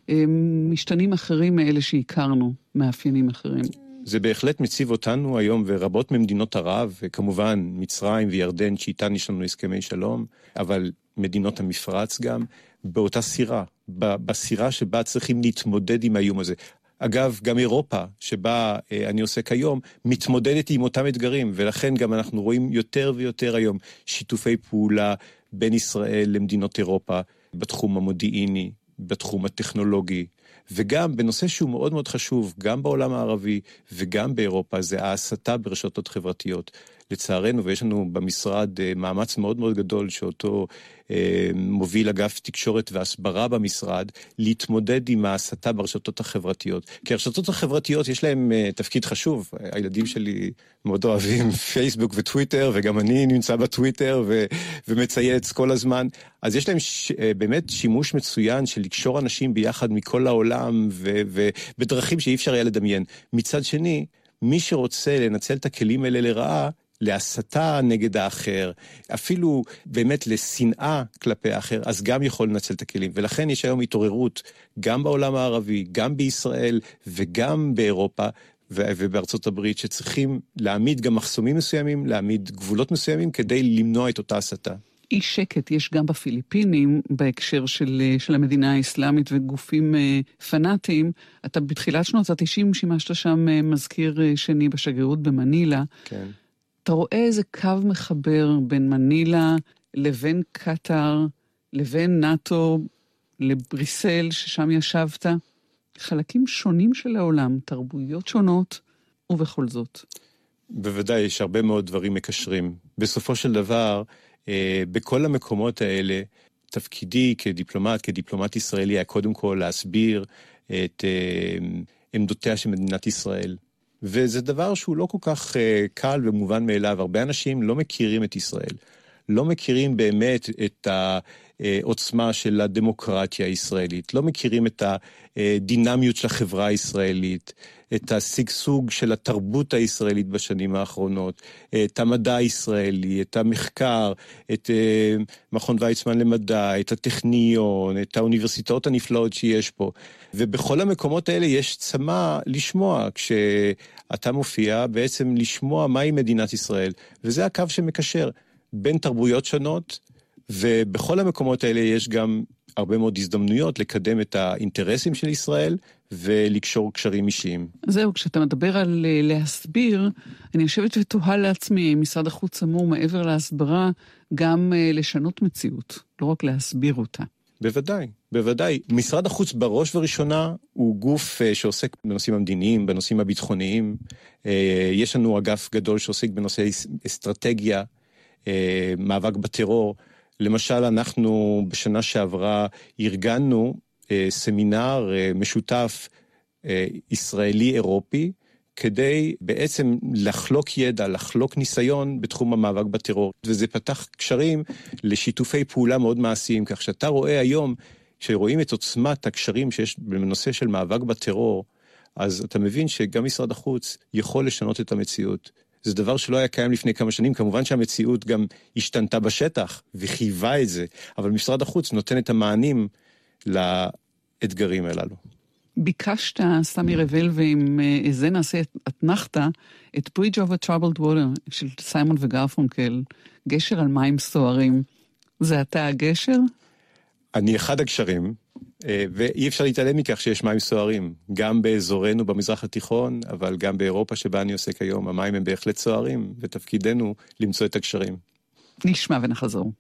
[SPEAKER 4] משתנים אחרים מאלה שהכרנו, מאפיינים אחרים.
[SPEAKER 5] זה בהחלט מציב אותנו היום, ורבות ממדינות ערב, וכמובן מצרים וירדן, שאיתן יש לנו הסכמי שלום, אבל מדינות המפרץ גם, באותה סירה, בסירה שבה צריכים להתמודד עם האיום הזה. אגב, גם אירופה, שבה אה, אני עוסק היום, מתמודדת עם אותם אתגרים, ולכן גם אנחנו רואים יותר ויותר היום שיתופי פעולה בין ישראל למדינות אירופה בתחום המודיעיני, בתחום הטכנולוגי, וגם בנושא שהוא מאוד מאוד חשוב, גם בעולם הערבי וגם באירופה, זה ההסתה ברשתות חברתיות. לצערנו, ויש לנו במשרד אה, מאמץ מאוד מאוד גדול שאותו אה, מוביל אגף תקשורת והסברה במשרד, להתמודד עם ההסתה ברשתות החברתיות. כי הרשתות החברתיות יש להן אה, תפקיד חשוב. הילדים שלי מאוד אוהבים פייסבוק וטוויטר, וגם אני נמצא בטוויטר ו- ומצייץ כל הזמן. אז יש להם ש- באמת שימוש מצוין של לקשור אנשים ביחד מכל העולם, ובדרכים ו- שאי אפשר היה לדמיין. מצד שני, מי שרוצה לנצל את הכלים האלה לרעה, להסתה נגד האחר, אפילו באמת לשנאה כלפי האחר, אז גם יכול לנצל את הכלים. ולכן יש היום התעוררות, גם בעולם הערבי, גם בישראל וגם באירופה, ובארצות הברית, שצריכים להעמיד גם מחסומים מסוימים, להעמיד גבולות מסוימים, כדי למנוע את אותה הסתה.
[SPEAKER 4] אי שקט יש גם בפיליפינים בהקשר של, של המדינה האסלאמית וגופים uh, פנאטיים. אתה בתחילת שנות ה-90 שימשת שם uh, מזכיר uh, שני בשגרירות במנילה.
[SPEAKER 5] כן.
[SPEAKER 4] אתה רואה איזה קו מחבר בין מנילה לבין קטאר, לבין נאט"ו, לבריסל, ששם ישבת? חלקים שונים של העולם, תרבויות שונות, ובכל זאת.
[SPEAKER 5] בוודאי, יש הרבה מאוד דברים מקשרים. בסופו של דבר, אה, בכל המקומות האלה, תפקידי כדיפלומט, כדיפלומט ישראלי, היה קודם כל להסביר את אה, עמדותיה של מדינת ישראל. וזה דבר שהוא לא כל כך uh, קל ומובן מאליו. הרבה אנשים לא מכירים את ישראל. לא מכירים באמת את העוצמה של הדמוקרטיה הישראלית, לא מכירים את הדינמיות של החברה הישראלית, את השגשוג של התרבות הישראלית בשנים האחרונות, את המדע הישראלי, את המחקר, את אה, מכון ויצמן למדע, את הטכניון, את האוניברסיטאות הנפלאות שיש פה. ובכל המקומות האלה יש צמא לשמוע, כשאתה מופיע, בעצם לשמוע מהי מדינת ישראל, וזה הקו שמקשר בין תרבויות שונות, ובכל המקומות האלה יש גם הרבה מאוד הזדמנויות לקדם את האינטרסים של ישראל ולקשור קשרים אישיים.
[SPEAKER 4] זהו, כשאתה מדבר על אה, להסביר, אני יושבת ותוהה לעצמי, משרד החוץ אמור מעבר להסברה גם אה, לשנות מציאות, לא רק להסביר אותה.
[SPEAKER 5] בוודאי, בוודאי. משרד החוץ בראש ובראשונה הוא גוף אה, שעוסק בנושאים המדיניים, בנושאים הביטחוניים. יש לנו אגף גדול שעוסק בנושאי אסטרטגיה, מאבק בטרור. למשל, אנחנו בשנה שעברה ארגנו אה, סמינר אה, משותף אה, ישראלי-אירופי, כדי בעצם לחלוק ידע, לחלוק ניסיון בתחום המאבק בטרור. וזה פתח קשרים לשיתופי פעולה מאוד מעשיים, כך שאתה רואה היום, כשרואים את עוצמת הקשרים שיש בנושא של מאבק בטרור, אז אתה מבין שגם משרד החוץ יכול לשנות את המציאות. זה דבר שלא היה קיים לפני כמה שנים. כמובן שהמציאות גם השתנתה בשטח וחייבה את זה, אבל משרד החוץ נותן את המענים לאתגרים הללו.
[SPEAKER 4] ביקשת, סמי רבל, ועם אה, זה נעשה אתנחתא, את Bridge over Troubled Water של סיימון וגרפונקל, גשר על מים סוערים. זה אתה הגשר?
[SPEAKER 5] אני אחד הגשרים, אה, ואי אפשר להתעלם מכך שיש מים סוערים, גם באזורנו במזרח התיכון, אבל גם באירופה שבה אני עוסק היום, המים הם בהחלט סוערים, ותפקידנו למצוא את הגשרים.
[SPEAKER 4] נשמע ונחזור.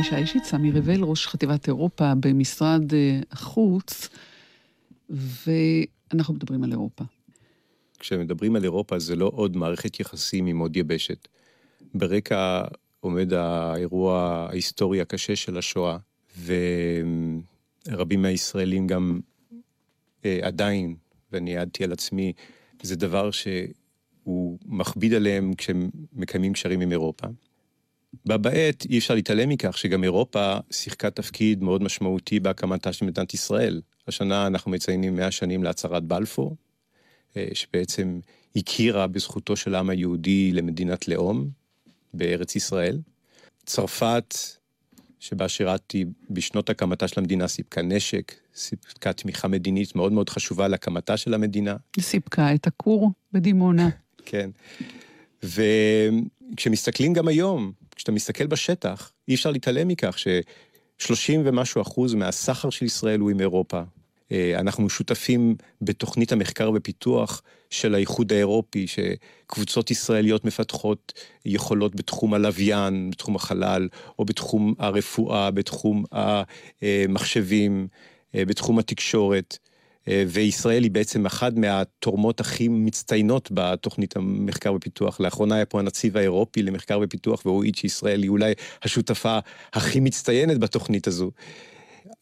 [SPEAKER 4] פגישה אישית, סמי רבל, ראש חטיבת אירופה במשרד אה, החוץ, ואנחנו מדברים על אירופה.
[SPEAKER 5] כשמדברים על אירופה זה לא עוד מערכת יחסים עם עוד יבשת. ברקע עומד האירוע ההיסטורי הקשה של השואה, ורבים מהישראלים גם אה, עדיין, ואני העדתי על עצמי, זה דבר שהוא מכביד עליהם כשהם מקיימים קשרים עם אירופה. בה בעת אי אפשר להתעלם מכך שגם אירופה שיחקה תפקיד מאוד משמעותי בהקמתה של מדינת ישראל. השנה אנחנו מציינים 100 שנים להצהרת בלפור, אה, שבעצם הכירה בזכותו של העם היהודי למדינת לאום בארץ ישראל. צרפת, שבה שירתתי בשנות הקמתה של המדינה, סיפקה נשק, סיפקה תמיכה מדינית מאוד מאוד חשובה להקמתה של המדינה.
[SPEAKER 4] סיפקה את הכור בדימונה.
[SPEAKER 5] כן. וכשמסתכלים גם היום, כשאתה מסתכל בשטח, אי אפשר להתעלם מכך ש-30 ומשהו אחוז מהסחר של ישראל הוא עם אירופה. אה, אנחנו שותפים בתוכנית המחקר ופיתוח של האיחוד האירופי, שקבוצות ישראליות מפתחות יכולות בתחום הלוויין, בתחום החלל, או בתחום הרפואה, בתחום המחשבים, אה, בתחום התקשורת. אה, וישראל היא בעצם אחת מהתורמות הכי מצטיינות בתוכנית המחקר ופיתוח. לאחרונה היה פה הנציב האירופי למחקר ופיתוח, והוא העיד שישראל היא אולי השותפה הכי מצטיינת בתוכנית הזו.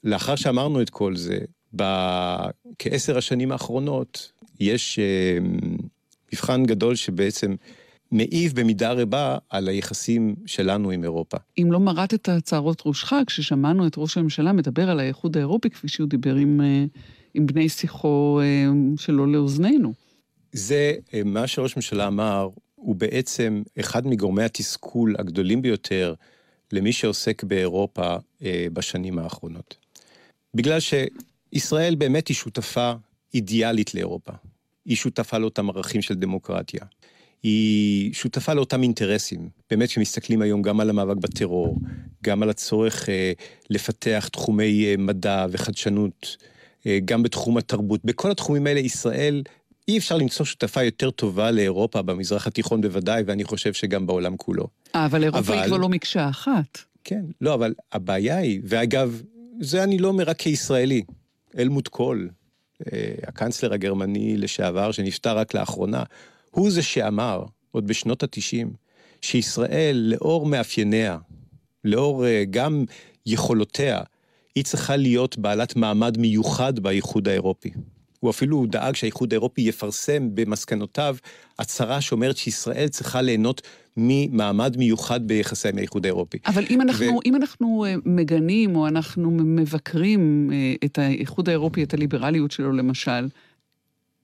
[SPEAKER 5] לאחר שאמרנו את כל זה, בכעשר השנים האחרונות יש אה, מבחן גדול שבעצם מעיב במידה רבה על היחסים שלנו עם אירופה.
[SPEAKER 4] אם לא מרט את הצערות ראשך, כששמענו את ראש הממשלה מדבר על האיחוד האירופי, כפי שהוא דיבר עם, אה, עם בני שיחו אה, שלא לאוזנינו.
[SPEAKER 5] זה אה, מה שראש הממשלה אמר, הוא בעצם אחד מגורמי התסכול הגדולים ביותר למי שעוסק באירופה אה, בשנים האחרונות. בגלל שישראל באמת היא שותפה אידיאלית לאירופה. היא שותפה לאותם ערכים של דמוקרטיה. היא שותפה לאותם אינטרסים, באמת שמסתכלים היום גם על המאבק בטרור, גם על הצורך אה, לפתח תחומי אה, מדע וחדשנות, גם בתחום התרבות. בכל התחומים האלה ישראל, אי אפשר למצוא שותפה יותר טובה לאירופה, במזרח התיכון בוודאי, ואני חושב שגם בעולם כולו.
[SPEAKER 4] אה, אבל אירופה
[SPEAKER 5] אבל-
[SPEAKER 4] היא כבר לא מקשה אחת.
[SPEAKER 5] כן, לא, אבל הבעיה היא, ואגב, זה אני לא אומר רק כישראלי, אלמוט קול, אה, הקנצלר הגרמני לשעבר, שנפטר רק לאחרונה, הוא זה שאמר, עוד בשנות התשעים, שישראל, לאור מאפייניה, לאור אה, גם יכולותיה, היא צריכה להיות בעלת מעמד מיוחד באיחוד האירופי. הוא אפילו דאג שהאיחוד האירופי יפרסם במסקנותיו הצהרה שאומרת שישראל צריכה ליהנות ממעמד מיוחד ביחסי עם האיחוד האירופי.
[SPEAKER 4] אבל אם אנחנו,
[SPEAKER 5] ו-
[SPEAKER 4] אם אנחנו אה, מגנים או אנחנו מבקרים אה, את האיחוד האירופי, את הליברליות שלו למשל,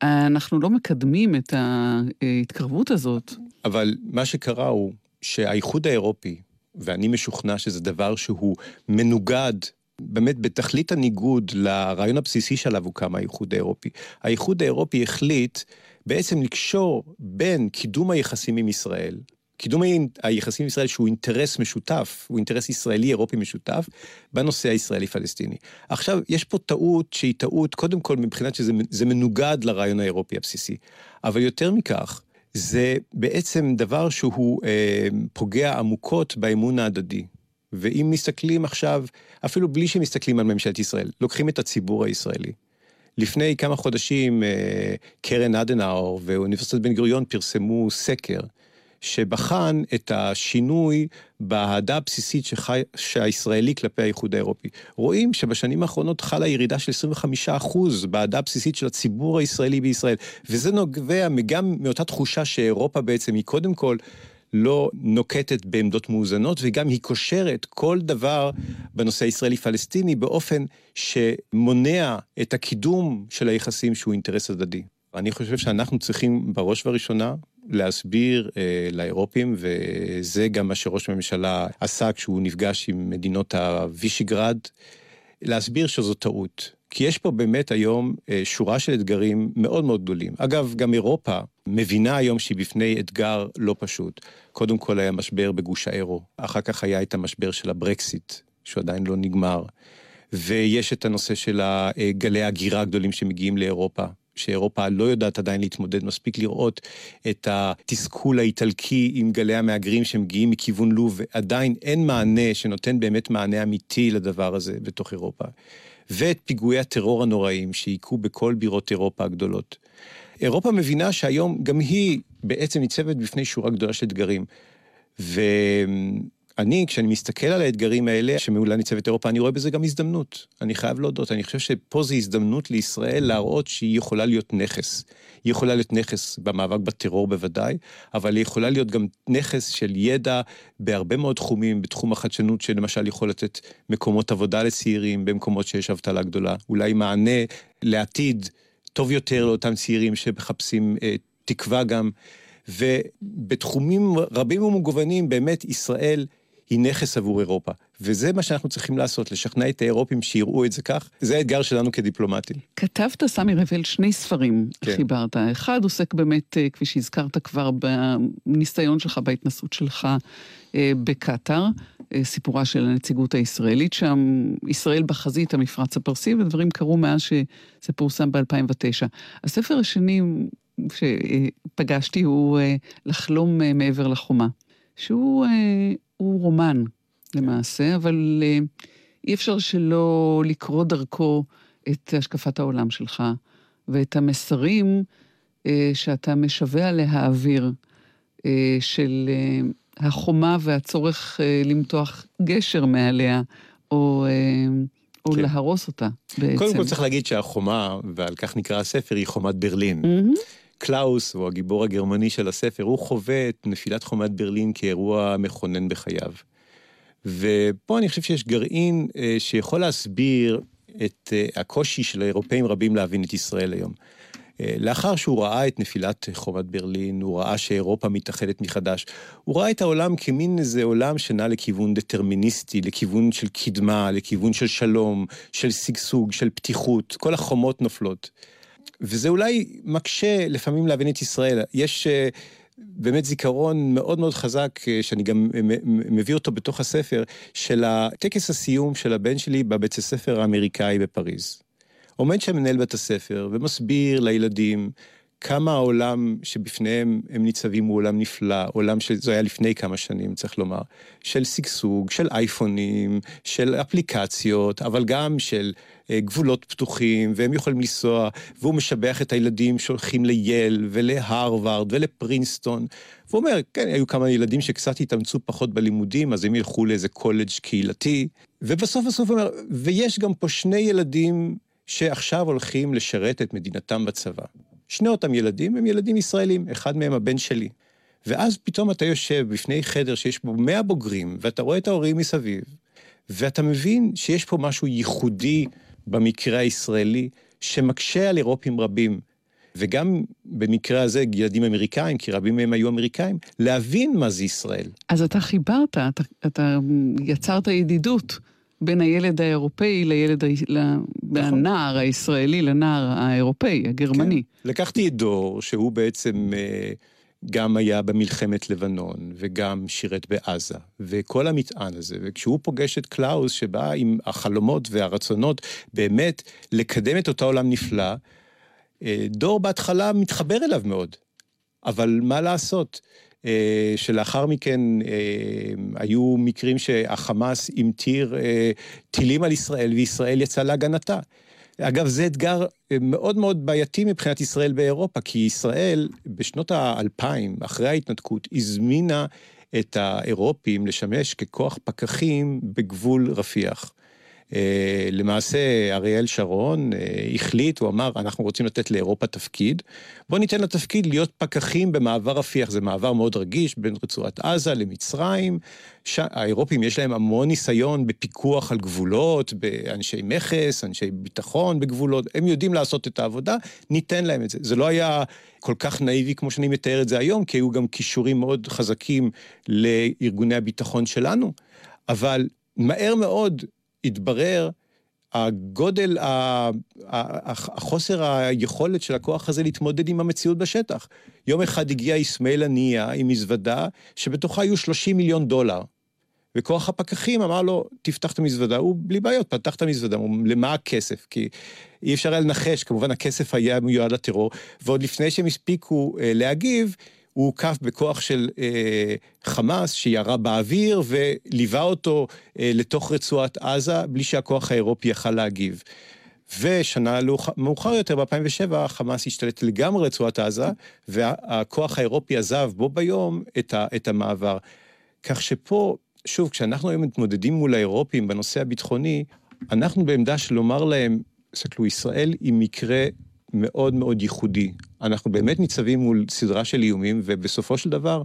[SPEAKER 4] אנחנו לא מקדמים את ההתקרבות הזאת.
[SPEAKER 5] אבל מה שקרה הוא שהאיחוד האירופי, ואני משוכנע שזה דבר שהוא מנוגד, באמת בתכלית הניגוד לרעיון הבסיסי שעליו הוקם האיחוד האירופי. האיחוד האירופי החליט בעצם לקשור בין קידום היחסים עם ישראל, קידום היחסים עם ישראל שהוא אינטרס משותף, הוא אינטרס ישראלי-אירופי משותף, בנושא הישראלי-פלסטיני. עכשיו, יש פה טעות שהיא טעות, קודם כל מבחינת שזה זה מנוגד לרעיון האירופי הבסיסי. אבל יותר מכך, זה בעצם דבר שהוא אה, פוגע עמוקות באמון ההדדי. ואם מסתכלים עכשיו, אפילו בלי שמסתכלים על ממשלת ישראל, לוקחים את הציבור הישראלי. לפני כמה חודשים אה, קרן אדנאור ואוניברסיטת בן גוריון פרסמו סקר שבחן את השינוי באהדה הבסיסית שחי, שהישראלי כלפי האיחוד האירופי. רואים שבשנים האחרונות חלה ירידה של 25% באהדה הבסיסית של הציבור הישראלי בישראל, וזה נובע גם מאותה תחושה שאירופה בעצם היא קודם כל לא נוקטת בעמדות מאוזנות, וגם היא קושרת כל דבר בנושא הישראלי-פלסטיני באופן שמונע את הקידום של היחסים שהוא אינטרס הדדי. אני חושב שאנחנו צריכים בראש ובראשונה להסביר אה, לאירופים, וזה גם מה שראש הממשלה עשה כשהוא נפגש עם מדינות הווישיגרד, להסביר שזו טעות. כי יש פה באמת היום אה, שורה של אתגרים מאוד מאוד גדולים. אגב, גם אירופה מבינה היום שהיא בפני אתגר לא פשוט. קודם כל היה משבר בגוש האירו, אחר כך היה את המשבר של הברקסיט, שהוא עדיין לא נגמר. ויש את הנושא של גלי ההגירה הגדולים שמגיעים לאירופה, שאירופה לא יודעת עדיין להתמודד, מספיק לראות את התסכול האיטלקי עם גלי המהגרים שמגיעים מכיוון לוב, ועדיין אין מענה שנותן באמת מענה אמיתי לדבר הזה בתוך אירופה. ואת פיגועי הטרור הנוראים שהיכו בכל בירות אירופה הגדולות. אירופה מבינה שהיום גם היא בעצם ניצבת בפני שורה גדולה של אתגרים. ואני, כשאני מסתכל על האתגרים האלה, שמעולה ניצבת אירופה, אני רואה בזה גם הזדמנות. אני חייב להודות, אני חושב שפה זו הזדמנות לישראל להראות שהיא יכולה להיות נכס. היא יכולה להיות נכס במאבק בטרור בוודאי, אבל היא יכולה להיות גם נכס של ידע בהרבה מאוד תחומים, בתחום החדשנות, שלמשל יכול לתת מקומות עבודה לצעירים במקומות שיש אבטלה גדולה. אולי מענה לעתיד טוב יותר לאותם צעירים שמחפשים אה, תקווה גם. ובתחומים רבים ומגוונים, באמת ישראל היא נכס עבור אירופה. וזה מה שאנחנו צריכים לעשות, לשכנע את האירופים שיראו את זה כך. זה האתגר שלנו כדיפלומטים.
[SPEAKER 4] כתבת, סמי רבל, שני ספרים
[SPEAKER 5] כן.
[SPEAKER 4] חיברת. אחד עוסק באמת, אה, כפי שהזכרת כבר, בניסיון שלך, בהתנסות שלך אה, בקטאר, אה, סיפורה של הנציגות הישראלית שם, ישראל בחזית, המפרץ הפרסי, ודברים קרו מאז שזה פורסם ב-2009. הספר השני שפגשתי הוא לחלום מעבר לחומה, שהוא הוא רומן למעשה, אבל אה, אי אפשר שלא לקרוא דרכו את השקפת העולם שלך ואת המסרים אה, שאתה משווע להעביר אה, של אה, החומה והצורך אה, למתוח גשר מעליה, או, אה, או
[SPEAKER 5] כן.
[SPEAKER 4] להרוס אותה בעצם.
[SPEAKER 5] קודם כל צריך להגיד שהחומה, ועל כך נקרא הספר, היא חומת ברלין.
[SPEAKER 4] מהמם.
[SPEAKER 5] קלאוס, הוא הגיבור הגרמני של הספר, הוא חווה את נפילת חומת ברלין כאירוע מכונן בחייו. ופה אני חושב שיש גרעין אה, שיכול להסביר את אה, הקושי של אירופאים רבים להבין את ישראל היום. אה, לאחר שהוא ראה את נפילת חומת ברלין, הוא ראה שאירופה מתאחדת מחדש, הוא ראה את העולם כמין איזה עולם שנע לכיוון דטרמיניסטי, לכיוון של קדמה, לכיוון של שלום, של שגשוג, של פתיחות, כל החומות נופלות. וזה אולי מקשה לפעמים להבין את ישראל. יש אה, באמת זיכרון מאוד מאוד חזק, אה, שאני גם מביא אותו בתוך הספר, של הטקס הסיום של הבן שלי בבית הספר האמריקאי בפריז. עומד שם מנהל בית הספר ומסביר לילדים כמה העולם שבפניהם הם ניצבים הוא עולם נפלא, עולם שזה היה לפני כמה שנים, צריך לומר, של שגשוג, של אייפונים, של אפליקציות, אבל גם של אה, גבולות פתוחים, והם יכולים לנסוע, והוא משבח את הילדים שהולכים לייל ולהרווארד ולפרינסטון. והוא אומר, כן, היו כמה ילדים שקצת התאמצו פחות בלימודים, אז הם ילכו לאיזה קולג' קהילתי. ובסוף בסוף הוא אומר, ויש גם פה שני ילדים שעכשיו הולכים לשרת את מדינתם בצבא. שני אותם ילדים הם ילדים ישראלים, אחד מהם הבן שלי. ואז פתאום אתה יושב בפני חדר שיש בו 100 בוגרים, ואתה רואה את ההורים מסביב, ואתה מבין שיש פה משהו ייחודי במקרה הישראלי, שמקשה על אירופים רבים, וגם במקרה הזה ילדים אמריקאים, כי רבים מהם היו אמריקאים, להבין מה זה ישראל.
[SPEAKER 4] אז אתה חיברת, אתה, אתה יצרת ידידות בין הילד האירופאי לילד, ה... לנער הישראלי לנער האירופאי, הגרמני.
[SPEAKER 5] כן. לקחתי את דור, שהוא בעצם אה, גם היה במלחמת לבנון, וגם שירת בעזה, וכל המטען הזה, וכשהוא פוגש את קלאוס, שבא עם החלומות והרצונות באמת לקדם את אותו עולם נפלא, אה, דור בהתחלה מתחבר אליו מאוד. אבל מה לעשות? אה, שלאחר מכן אה, היו מקרים שהחמאס המטיר אה, טילים על ישראל וישראל יצאה להגנתה. אגב, זה אתגר מאוד מאוד בעייתי מבחינת ישראל באירופה, כי ישראל בשנות האלפיים, אחרי ההתנתקות, הזמינה את האירופים לשמש ככוח פקחים בגבול רפיח. אה, למעשה, אריאל שרון אה, החליט, הוא אמר, אנחנו רוצים לתת לאירופה תפקיד, בואו ניתן לה תפקיד להיות פקחים במעבר רפיח, זה מעבר מאוד רגיש בין רצועת עזה למצרים. ש... האירופים יש להם המון ניסיון בפיקוח על גבולות, באנשי מכס, אנשי ביטחון בגבולות, הם יודעים לעשות את העבודה, ניתן להם את זה. זה לא היה כל כך נאיבי כמו שאני מתאר את זה היום, כי היו גם כישורים מאוד חזקים לארגוני הביטחון שלנו, אבל מהר מאוד התברר הגודל, החוסר היכולת של הכוח הזה להתמודד עם המציאות בשטח. יום אחד הגיע אסמאעיל הנייה עם מזוודה שבתוכה היו 30 מיליון דולר. וכוח הפקחים אמר לו, תפתח את המזוודה, הוא בלי בעיות, פתח את המזוודה, הוא למה הכסף? כי אי אפשר היה לנחש, כמובן הכסף היה מיועד לטרור, ועוד לפני שהם הספיקו אה, להגיב, הוא הוקף בכוח של אה, חמאס שירה באוויר וליווה אותו אה, לתוך רצועת עזה בלי שהכוח האירופי יכל להגיב. ושנה מאוחר יותר, ב-2007, חמאס השתלט לגמרי רצועת עזה, והכוח האירופי עזב בו ביום את, ה, את המעבר. כך שפה, שוב, כשאנחנו היום מתמודדים מול האירופים בנושא הביטחוני, אנחנו בעמדה של לומר להם, תסתכלו, ישראל היא מקרה מאוד מאוד ייחודי. אנחנו באמת ניצבים מול סדרה של איומים, ובסופו של דבר,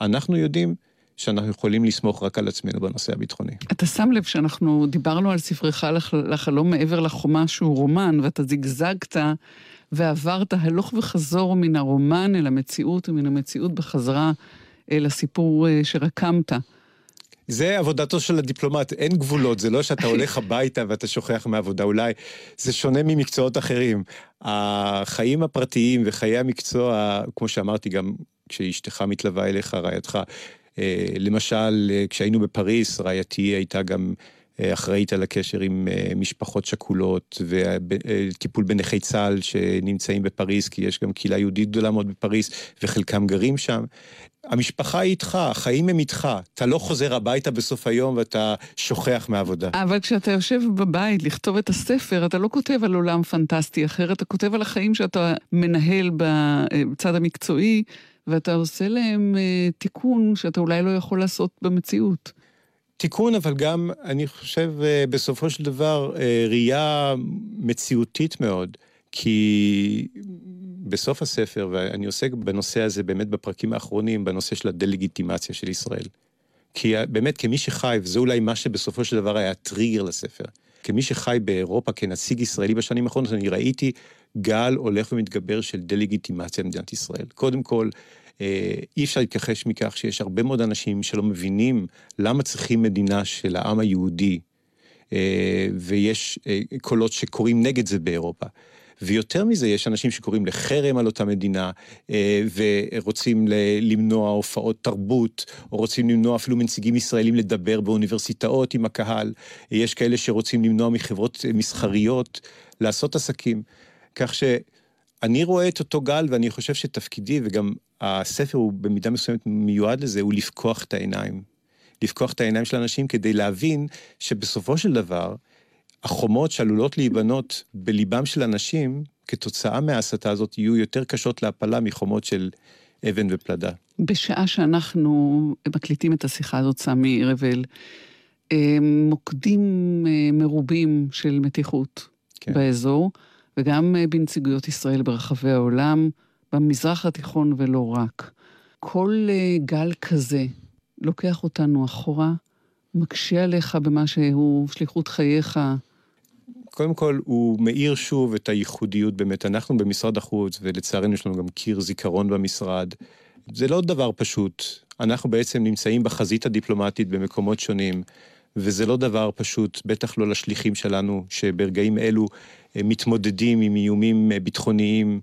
[SPEAKER 5] אנחנו יודעים שאנחנו יכולים לסמוך רק על עצמנו בנושא הביטחוני.
[SPEAKER 4] אתה שם לב שאנחנו דיברנו על ספרך לח... לחלום מעבר לחומה שהוא רומן, ואתה זגזגת ועברת הלוך וחזור מן הרומן אל המציאות, ומן המציאות בחזרה אל הסיפור אה, שרקמת.
[SPEAKER 5] זה עבודתו של הדיפלומט, אין גבולות, זה לא שאתה הולך הביתה ואתה שוכח מהעבודה, אולי זה שונה ממקצועות אחרים. החיים הפרטיים וחיי המקצוע, כמו שאמרתי, גם כשאשתך מתלווה אליך, רעייתך, אה, למשל, אה, כשהיינו בפריס, רעייתי הייתה גם אה, אחראית על הקשר עם משפחות שכולות וטיפול בנכי צה"ל שנמצאים בפריז, כי יש גם קהילה יהודית גדולה מאוד בפריז וחלקם גרים שם. המשפחה היא איתך, החיים הם איתך. אתה לא חוזר הביתה בסוף היום ואתה שוכח מהעבודה.
[SPEAKER 4] אבל כשאתה יושב בבית לכתוב את הספר, אתה לא כותב על עולם פנטסטי אחר, אתה כותב על החיים שאתה מנהל בצד המקצועי, ואתה עושה להם אה, תיקון שאתה אולי לא יכול לעשות במציאות.
[SPEAKER 5] תיקון, אבל גם, אני חושב, אה, בסופו של דבר, אה, ראייה מציאותית מאוד. כי בסוף הספר, ואני עוסק בנושא הזה באמת בפרקים האחרונים, בנושא של הדה-לגיטימציה של ישראל. כי באמת, כמי שחי, וזה אולי מה שבסופו של דבר היה הטריגר לספר, כמי שחי באירופה כנציג ישראלי בשנים האחרונות, אני ראיתי גל הולך ומתגבר של דה-לגיטימציה למדינת ישראל. קודם כל, אה, אי אפשר להתכחש מכך שיש הרבה מאוד אנשים שלא מבינים למה צריכים מדינה של העם היהודי, אה, ויש אה, קולות שקוראים נגד זה באירופה. ויותר מזה, יש אנשים שקוראים לחרם על אותה מדינה, ורוצים למנוע הופעות תרבות, או רוצים למנוע אפילו מנציגים ישראלים לדבר באוניברסיטאות עם הקהל. יש כאלה שרוצים למנוע מחברות מסחריות לעשות עסקים. כך שאני רואה את אותו גל, ואני חושב שתפקידי, וגם הספר הוא במידה מסוימת מיועד לזה, הוא לפקוח את העיניים. לפקוח את העיניים של אנשים כדי להבין שבסופו של דבר, החומות שעלולות להיבנות בליבם של אנשים, כתוצאה מההסתה הזאת, יהיו יותר קשות להפלה מחומות של אבן ופלדה.
[SPEAKER 4] בשעה שאנחנו מקליטים את השיחה הזאת, סמי רבל, אה, מוקדים אה, מרובים של מתיחות כן. באזור, וגם אה, בנציגויות ישראל ברחבי העולם, במזרח התיכון ולא רק. כל גל כזה לוקח אותנו אחורה, מקשה עליך במה שהוא שליחות חייך.
[SPEAKER 5] קודם כל, הוא מאיר שוב את הייחודיות באמת. אנחנו במשרד החוץ, ולצערנו יש לנו גם קיר זיכרון במשרד. זה לא דבר פשוט. אנחנו בעצם נמצאים בחזית הדיפלומטית במקומות שונים, וזה לא דבר פשוט, בטח לא לשליחים שלנו, שברגעים אלו אה, מתמודדים עם איומים אה, ביטחוניים,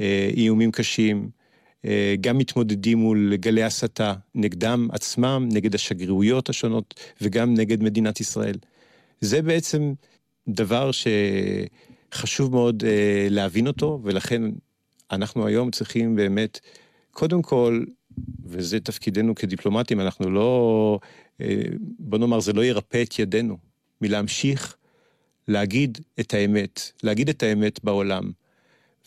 [SPEAKER 5] אה, איומים קשים. אה, גם מתמודדים מול גלי הסתה נגדם עצמם, נגד השגרירויות השונות וגם נגד מדינת ישראל. זה בעצם דבר שחשוב מאוד אה, להבין אותו, ולכן אנחנו היום צריכים באמת, קודם כל, וזה תפקידנו כדיפלומטים, אנחנו לא, אה, בוא נאמר, זה לא ירפא את ידינו מלהמשיך להגיד את האמת, להגיד את האמת בעולם.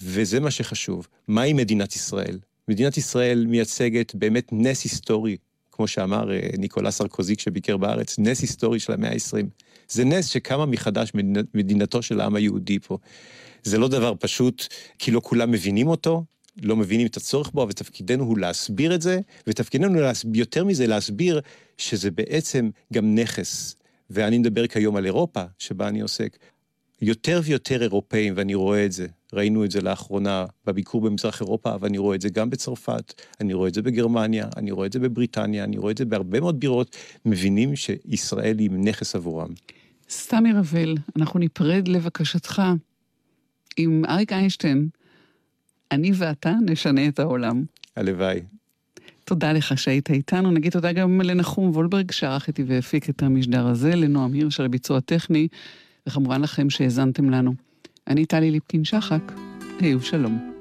[SPEAKER 5] וזה מה שחשוב. מהי מדינת ישראל? מדינת ישראל מייצגת באמת נס היסטורי, כמו שאמר אה, ניקולא סרקוזי כשביקר בארץ, נס היסטורי של המאה ה-20. זה נס שקמה מחדש מדינתו של העם היהודי פה. זה לא דבר פשוט, כי לא כולם מבינים אותו, לא מבינים את הצורך בו, ותפקידנו הוא להסביר את זה, ותפקידנו להסביר, יותר מזה להסביר שזה בעצם גם נכס. ואני מדבר כיום על אירופה, שבה אני עוסק. יותר ויותר אירופאים, ואני רואה את זה, ראינו את זה לאחרונה בביקור במזרח אירופה, אבל אני רואה את זה גם בצרפת, אני רואה את זה בגרמניה, אני רואה את זה בבריטניה, אני רואה את זה בהרבה מאוד בירות, מבינים שישראל היא נכס עבורם.
[SPEAKER 4] סתמי רבל, אנחנו ניפרד לבקשתך עם אריק איינשטיין, אני ואתה נשנה את העולם.
[SPEAKER 5] הלוואי.
[SPEAKER 4] תודה לך שהיית איתנו. נגיד תודה גם לנחום וולברג שערך איתי והפיק את המשדר הזה, לנועם הירש על הביצוע הטכני, וכמובן לכם שהאזנתם לנו. אני טלי ליפקין-שחק, היו שלום.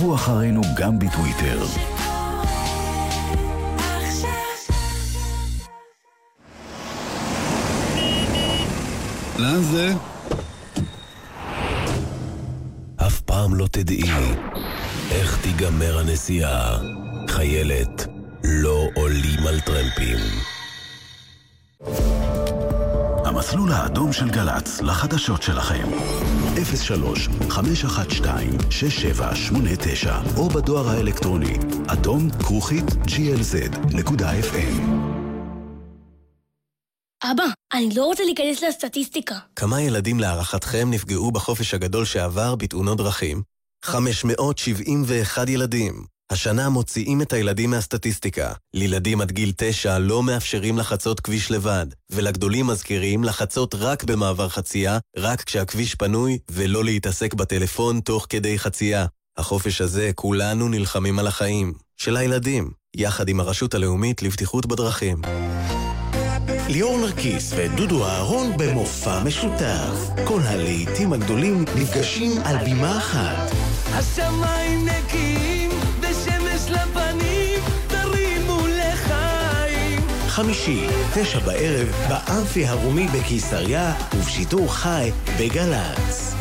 [SPEAKER 6] עקבו אחרינו גם בטוויטר.
[SPEAKER 7] לאן זה?
[SPEAKER 8] אף פעם לא תדעי איך תיגמר הנסיעה. חיילת, לא עולים על טרמפים.
[SPEAKER 6] המסלול האדום של גל"צ, לחדשות שלכם. 03 512 6789 או בדואר האלקטרוני אדום כרוכית glz.fm
[SPEAKER 9] אבא, אני לא רוצה להיכנס לסטטיסטיקה.
[SPEAKER 8] כמה ילדים להערכתכם נפגעו בחופש הגדול שעבר בתאונות דרכים? 571 ילדים. השנה מוציאים את הילדים מהסטטיסטיקה. לילדים עד גיל 9 לא מאפשרים לחצות כביש לבד, ולגדולים מזכירים לחצות רק במעבר חצייה, רק כשהכביש פנוי, ולא להתעסק בטלפון תוך כדי חצייה. החופש הזה כולנו נלחמים על החיים. של הילדים, יחד עם הרשות הלאומית לבטיחות בדרכים.
[SPEAKER 3] ליאור נרקיס ודודו אהרון במופע משותף. כל הלהיטים הגדולים נפגשים על בימה אחת.
[SPEAKER 10] השמיים נקיים
[SPEAKER 3] חמישי, תשע בערב, באמפי הרומי בקיסריה, ובשידור חי בגל"צ.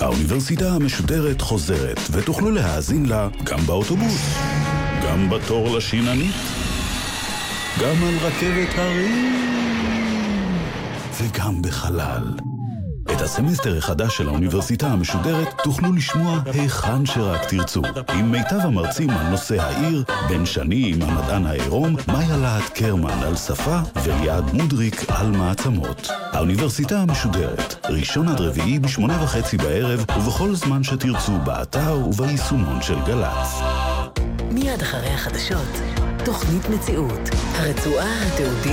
[SPEAKER 6] האוניברסיטה המשודרת חוזרת, ותוכלו להאזין לה גם באוטובוס, גם בתור לשיננית, גם על רכבת הרים, וגם בחלל. את הסמסטר החדש של האוניברסיטה המשודרת תוכלו לשמוע היכן שרק תרצו. עם מיטב המרצים על נושא העיר, בן שני עם המדען העירום, מאיה להט קרמן על שפה וליעד מודריק על מעצמות. האוניברסיטה המשודרת, ראשון עד רביעי בשמונה וחצי בערב ובכל זמן שתרצו באתר וביישומון של גל"צ.
[SPEAKER 1] מיד אחרי החדשות, תוכנית מציאות, הרצועה התיעודית